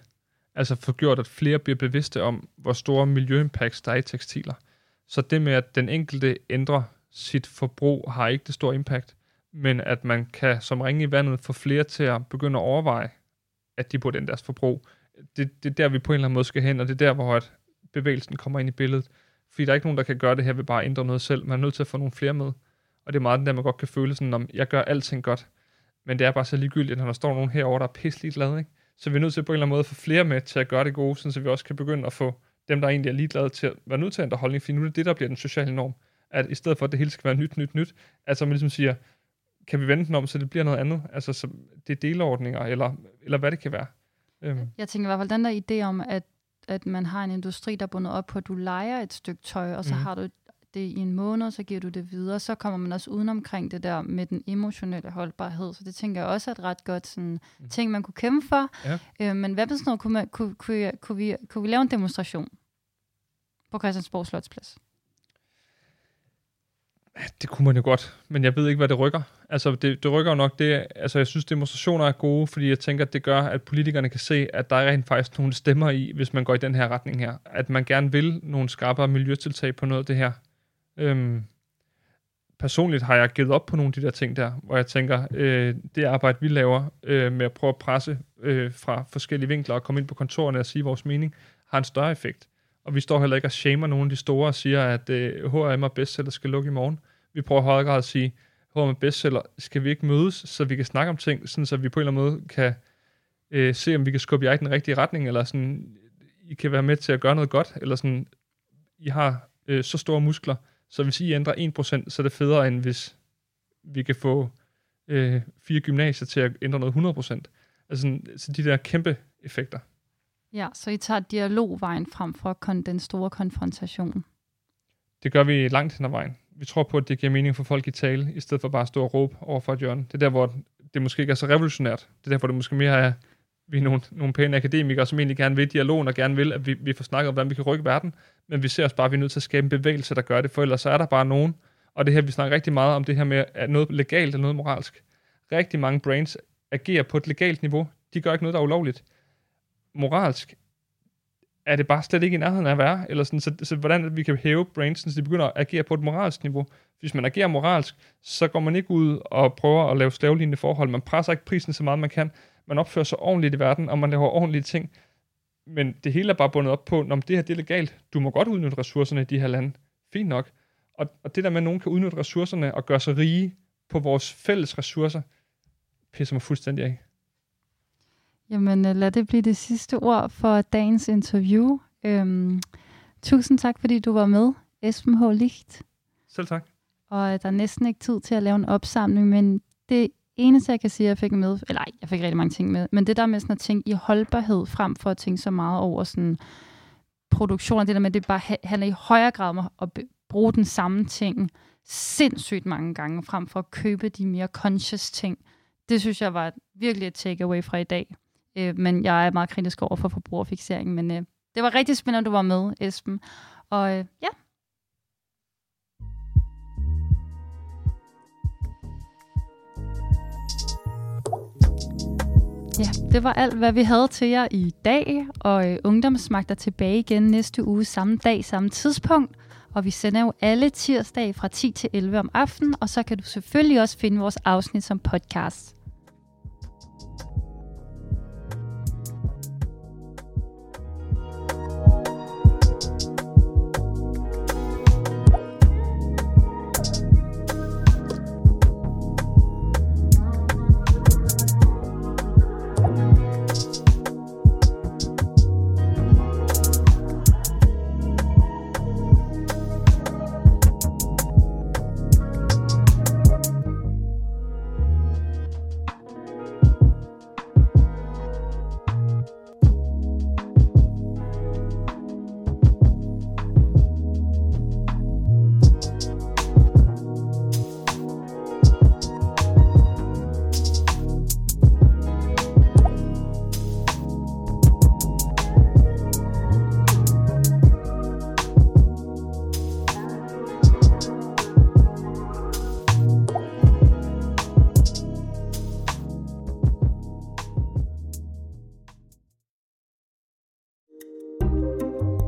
S3: altså få gjort, at flere bliver bevidste om, hvor store miljøimpacts der er i tekstiler. Så det med, at den enkelte ændrer sit forbrug, har ikke det store impact, men at man kan som ringe i vandet få flere til at begynde at overveje, at de burde ændre deres forbrug. Det, det er der, vi på en eller anden måde skal hen, og det er der, hvor at bevægelsen kommer ind i billedet. Fordi der er ikke nogen, der kan gøre det her ved bare at ændre noget selv. Man er nødt til at få nogle flere med. Og det er meget den der, man godt kan føle sådan, om jeg gør alting godt. Men det er bare så ligegyldigt, når der står nogen herover der er pisselig glad, ikke? Så vi er nødt til på en eller anden måde at få flere med til at gøre det gode, så vi også kan begynde at få dem, der egentlig er ligeglade til at være nødt til at ændre holdning, for nu er det det, der bliver den sociale norm. At i stedet for, at det hele skal være nyt, nyt, nyt, altså man ligesom siger, kan vi vende den om, så det bliver noget andet? Altså, så det er delordninger, eller, eller hvad det kan være.
S2: Øhm. Jeg tænker i hvert fald den der idé om, at, at man har en industri, der er bundet op på, at du leger et stykke tøj, og så mm. har du det i en måned, så giver du det videre, så kommer man også udenomkring det der med den emotionelle holdbarhed. Så det tænker jeg også er et ret godt sådan, mm. ting, man kunne kæmpe for. Ja. Øh, men hvad med sådan noget, kunne, man, kunne, kunne, kunne, vi, kunne vi lave en demonstration på Christiansborg Slotsplads?
S3: Det kunne man jo godt, men jeg ved ikke, hvad det rykker. Altså, det, det rykker jo nok det, altså jeg synes, demonstrationer er gode, fordi jeg tænker, at det gør, at politikerne kan se, at der er rent faktisk nogle stemmer i, hvis man går i den her retning her. At man gerne vil nogle skarpere miljøtiltag på noget af det her. Øhm, personligt har jeg givet op på nogle af de der ting der, hvor jeg tænker, øh, det arbejde, vi laver øh, med at prøve at presse øh, fra forskellige vinkler og komme ind på kontorerne og sige vores mening, har en større effekt. Og vi står heller ikke og shamer nogen af de store og siger, at øh, H&M og bestseller skal lukke i morgen. Vi prøver i højere grad at sige, H&M og bestseller, skal vi ikke mødes, så vi kan snakke om ting, sådan så vi på en eller anden måde kan øh, se, om vi kan skubbe jer i den rigtige retning, eller sådan, I kan være med til at gøre noget godt, eller sådan, I har øh, så store muskler, så hvis I ændrer 1%, så er det federe, end hvis vi kan få øh, fire gymnasier til at ændre noget 100%. Altså så de der kæmpe effekter.
S2: Ja, så I tager dialogvejen frem for kon- den store konfrontation.
S3: Det gør vi langt hen ad vejen. Vi tror på, at det giver mening for folk i tale, i stedet for bare at stå og råbe over for et hjørne. Det er der, hvor det måske ikke er så revolutionært. Det er der, hvor det måske mere er, vi er nogle, nogle pæne akademikere, som egentlig gerne vil dialogen og gerne vil, at vi, vi får snakket om, hvordan vi kan rykke verden. Men vi ser os bare, at vi er nødt til at skabe en bevægelse, der gør det, for ellers så er der bare nogen. Og det her, vi snakker rigtig meget om det her med, at noget legalt eller noget moralsk. Rigtig mange brains agerer på et legalt niveau. De gør ikke noget, der er ulovligt. Moralsk er det bare slet ikke i nærheden af at være. Eller sådan, så, så hvordan vi kan hæve brains, så de begynder at agere på et moralsk niveau. Hvis man agerer moralsk, så går man ikke ud og prøver at lave slavelignende forhold. Man presser ikke prisen så meget, man kan. Man opfører sig ordentligt i verden, og man laver ordentlige ting. Men det hele er bare bundet op på, om det her det er legalt. Du må godt udnytte ressourcerne i de her lande. Fint nok. Og, og det der med, at nogen kan udnytte ressourcerne og gøre sig rige på vores fælles ressourcer, pisser mig fuldstændig af.
S2: Jamen, øh, lad det blive det sidste ord for dagens interview. Øhm, tusind tak, fordi du var med, Esben H. Ligt.
S3: Selv tak.
S2: Og øh, der er næsten ikke tid til at lave en opsamling, men det eneste, jeg kan sige, jeg fik med, eller ej, jeg fik rigtig mange ting med, men det der med sådan at tænke i holdbarhed, frem for at tænke så meget over sådan produktion, det der med, at det bare handler i højere grad om at bruge den samme ting sindssygt mange gange, frem for at købe de mere conscious ting. Det synes jeg var virkelig et takeaway fra i dag. Øh, men jeg er meget kritisk over for forbrugerfixering, men øh, det var rigtig spændende, at du var med, Esben. Og øh, ja, Ja, det var alt, hvad vi havde til jer i dag, og øh, Ungdomsmagt er tilbage igen næste uge, samme dag, samme tidspunkt. Og vi sender jo alle tirsdag fra 10 til 11 om aftenen, og så kan du selvfølgelig også finde vores afsnit som podcast.